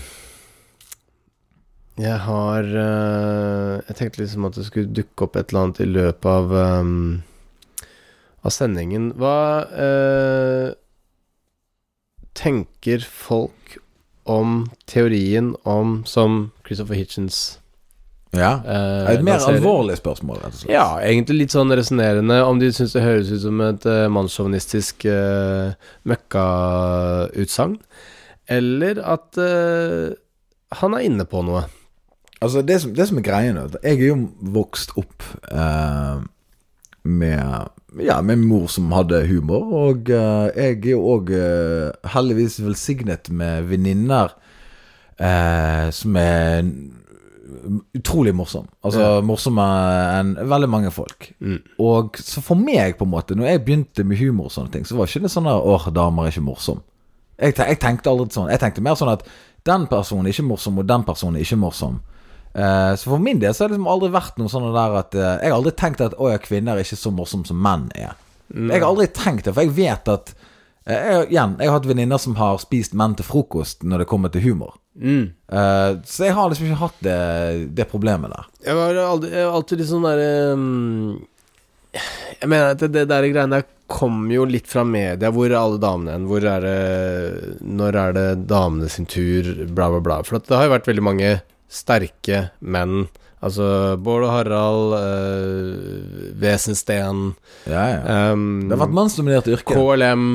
Jeg har Jeg tenkte liksom at det skulle dukke opp et eller annet i løpet av Av sendingen. Hva tenker folk om teorien om Som Christopher Hitchens Ja. eh, Et mer lanserer? alvorlig spørsmål, rett og slett. Ja, egentlig litt sånn resonnerende. Om de syns det høres ut som et uh, mannssjåvinistisk uh, møkkautsagn. Eller at uh, han er inne på noe. Altså, det som, det som er greia nå Jeg er jo vokst opp uh, med Ja, med en mor som hadde humor. Og jeg er jo òg heldigvis velsignet med venninner eh, som er utrolig morsom. Altså Ja. morsommere enn veldig mange folk. Mm. Og så for meg, på en måte, når jeg begynte med humor og sånne ting, så var ikke det sånn der åh, damer er ikke morsom. Jeg, jeg tenkte aldri sånn. Jeg tenkte mer sånn at den personen er ikke morsom, og den personen er ikke morsom. Uh, så for min del så har det liksom aldri vært noe sånn der at uh, Jeg har aldri tenkt at å ja, kvinner er ikke så morsomme som menn er. Jeg har aldri tenkt det, for jeg vet at eh, jeg, Igjen, jeg har hatt venninner som har spist menn til frokost når det kommer til humor. Mm. Uh, så jeg har liksom ikke hatt det, det problemet der. Jeg var aldri, jeg var alltid litt sånn derre um, Jeg mener at det, det der greiene der kommer jo litt fra media. Hvor er alle damene hen? Hvor er det Når er det damene sin tur? Bla, bla, bla. For at det har jo vært veldig mange sterke menn. Altså Bård og Harald, uh, Wesensten Ja, ja. um, Det har vært mannsdominert yrke. KLM.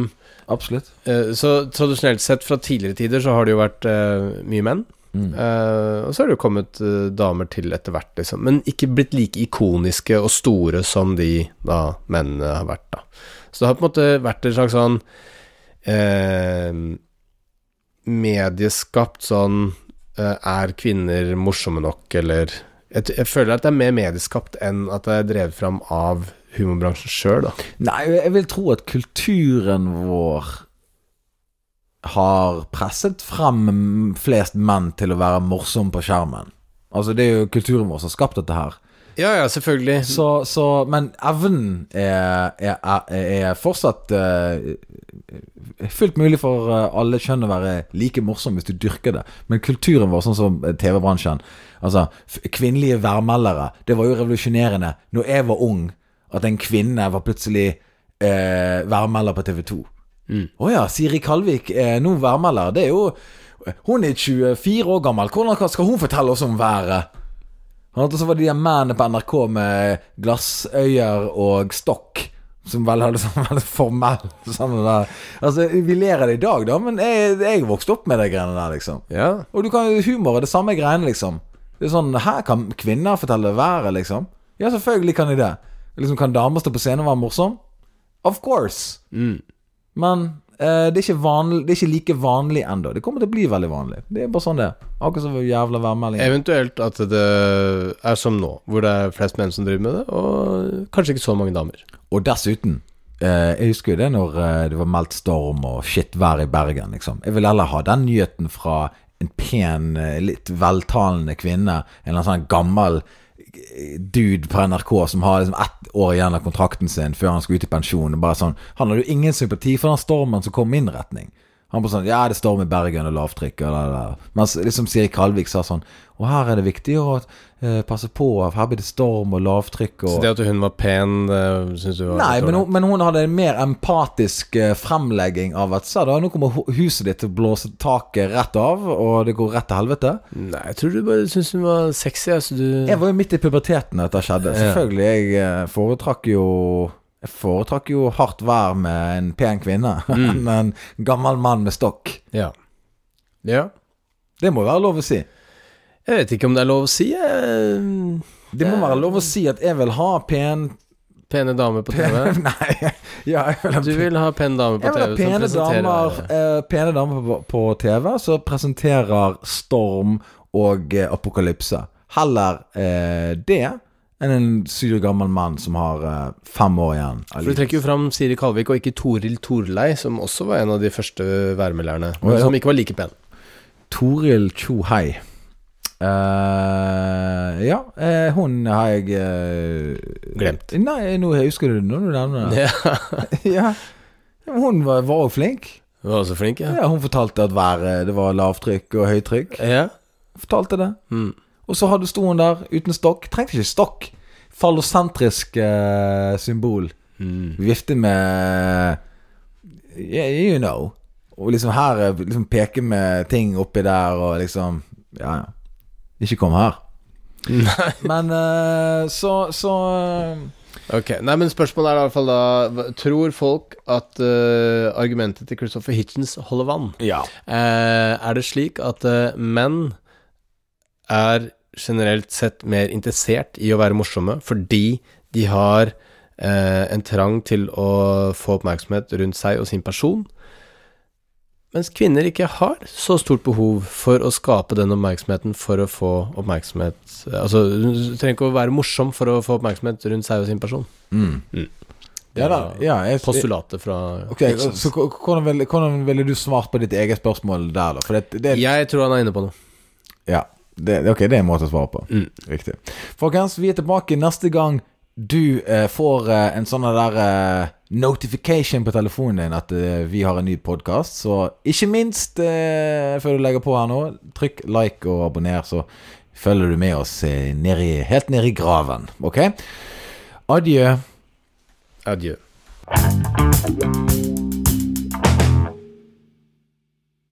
Absolutt. Eh, så tradisjonelt sett, fra tidligere tider, så har det jo vært eh, mye menn. Mm. Eh, og så har det jo kommet eh, damer til etter hvert, liksom. Men ikke blitt like ikoniske og store som de da mennene har vært, da. Så det har på en måte vært en slags sånn eh, medieskapt sånn eh, Er kvinner morsomme nok, eller jeg, jeg føler at det er mer medieskapt enn at det er drevet fram av humorbransjen sjøl, da. Nei, jeg vil tro at kulturen vår har presset frem flest menn til å være morsomme på skjermen. Altså, det er jo kulturen vår som har skapt dette her. Ja, ja, selvfølgelig. Så, så, men evnen er, er, er, fortsatt uh, fullt mulig for eh, alle kjønn å være like morsom hvis du dyrker det. Men kulturen vår, sånn som eh, TV-bransjen Altså, kvinnelige værmeldere, det var jo revolusjonerende når jeg var ung, at en kvinne var plutselig eh, værmelder på TV 2. Å ja, Siri Kalvik er nå værmelder. Det er jo Hun er 24 år gammel. Hvordan skal hun fortelle oss om været? Og så var det de mennene på NRK med glassøyer og stokk. Som vel hadde sånn veldig formell sånn. Altså, Vi ler av det i dag, da, men jeg, jeg vokste opp med de greiene der, liksom. Ja. Og du kan humor er det samme greiene, liksom. Det er sånn Her kan kvinner fortelle været, liksom? Ja, selvfølgelig kan de det. Liksom, Kan damer stå på scenen og være morsom? Of course. Mm. Men eh, det, er ikke vanlig, det er ikke like vanlig ennå. Det kommer til å bli veldig vanlig. Det er bare sånn det. Akkurat som jævla værmelding. Eventuelt at det er som nå, hvor det er flest menn som driver med det, og kanskje ikke så mange damer. Og dessuten eh, Jeg husker jo det når eh, det var meldt storm og shit-vær i Bergen, liksom. Jeg vil heller ha den nyheten fra en pen, eh, litt veltalende kvinne. En eller annen sånn gammel dude på NRK som har liksom ett år igjen av kontrakten sin før han skal ut i pensjon. Sånn, Han hadde jo ingen sympati for den stormen som kom min retning. Han bare sånn Ja, det storm i Bergen og lavtrykk og det der. Mens liksom Siri Kalvik sa sånn Og her er det viktig å eh, passe på, her blir det storm og lavtrykk og Så det at hun var pen, uh, syns du var Nei, men hun, men hun hadde en mer empatisk eh, fremlegging av at sa da, nå kommer hu- huset ditt til å blåse taket rett av, og det går rett til helvete. Nei, jeg tror du bare syns hun var sexy. Altså du Jeg var jo midt i puberteten da dette skjedde. Selvfølgelig. Jeg eh, foretrakk jo Jeg foretrakk jo hardt vær med en pen kvinne enn en gammel mann med stokk. Ja. ja. Det må være lov å si. Jeg vet ikke om det er lov å si. Jeg... Det må være lov å si at jeg vil ha pen Pene damer på TV. Nei, ja, vil ha Du vil ha pen dame på TV Jeg vil ha pene damer, eh, pene damer på, på TV som presenterer storm og eh, apokalypse. Heller eh, det enn en sur gammel mann som har eh, fem år igjen. av For du livet. trekker jo fram Siri Kalvik og ikke Toril Torlei, som også var en av de første værmelderne, Å, ja. som ikke var like pen. Toril Tjohei. Eh, ja, eh, hun har jeg eh, Glemt. Nei, nå husker du det når du nevner det. Ja. ja. Hun var var også flink. Hun var også flink, ja. Ja, hun fortalte at været det var lavtrykk og høytrykk. Ja. Fortalte det. Mm. Og så hadde sto hun der uten stokk. Trengte ikke stokk. Fallosentrisk eh, symbol. Mm. Vifte med yeah, You know. Og liksom her eh, liksom peke med ting oppi der og liksom Ja, ja. Ikke kom her. Nei. Men eh, så Så eh, Ok, nei, men spørsmålet er i hvert fall da Tror folk at uh, argumentet til Christopher Hitchens holder vann? Ja. Uh, er det slik at uh, menn er generelt sett mer interessert i å være morsomme fordi de har eh, en trang til å få oppmerksomhet rundt seg og sin person, mens kvinner ikke har så stort behov for å skape den oppmerksomheten for å få oppmerksomhet Altså, du trenger ikke å være morsom for å få oppmerksomhet rundt seg og sin person. Mm. Det Ja da. var Ja, jeg, Postulatet fra Ok, så hvordan ville, hvordan ville du svart på ditt eget spørsmål der, da? For det, det Jeg tror han er inne på noe. Ja. Det, ok, det er en måte å svare på. Mm. Riktig. Folkens, vi er tilbake neste gang du eh, får eh, en sånn der eh, notification på telefonen din at eh, vi har en ny podkast. Så ikke minst eh, før du legger på her nå, trykk like og abonner, så følger du med oss eh, ned i, helt ned i graven. Ok? Adjø. Adjø.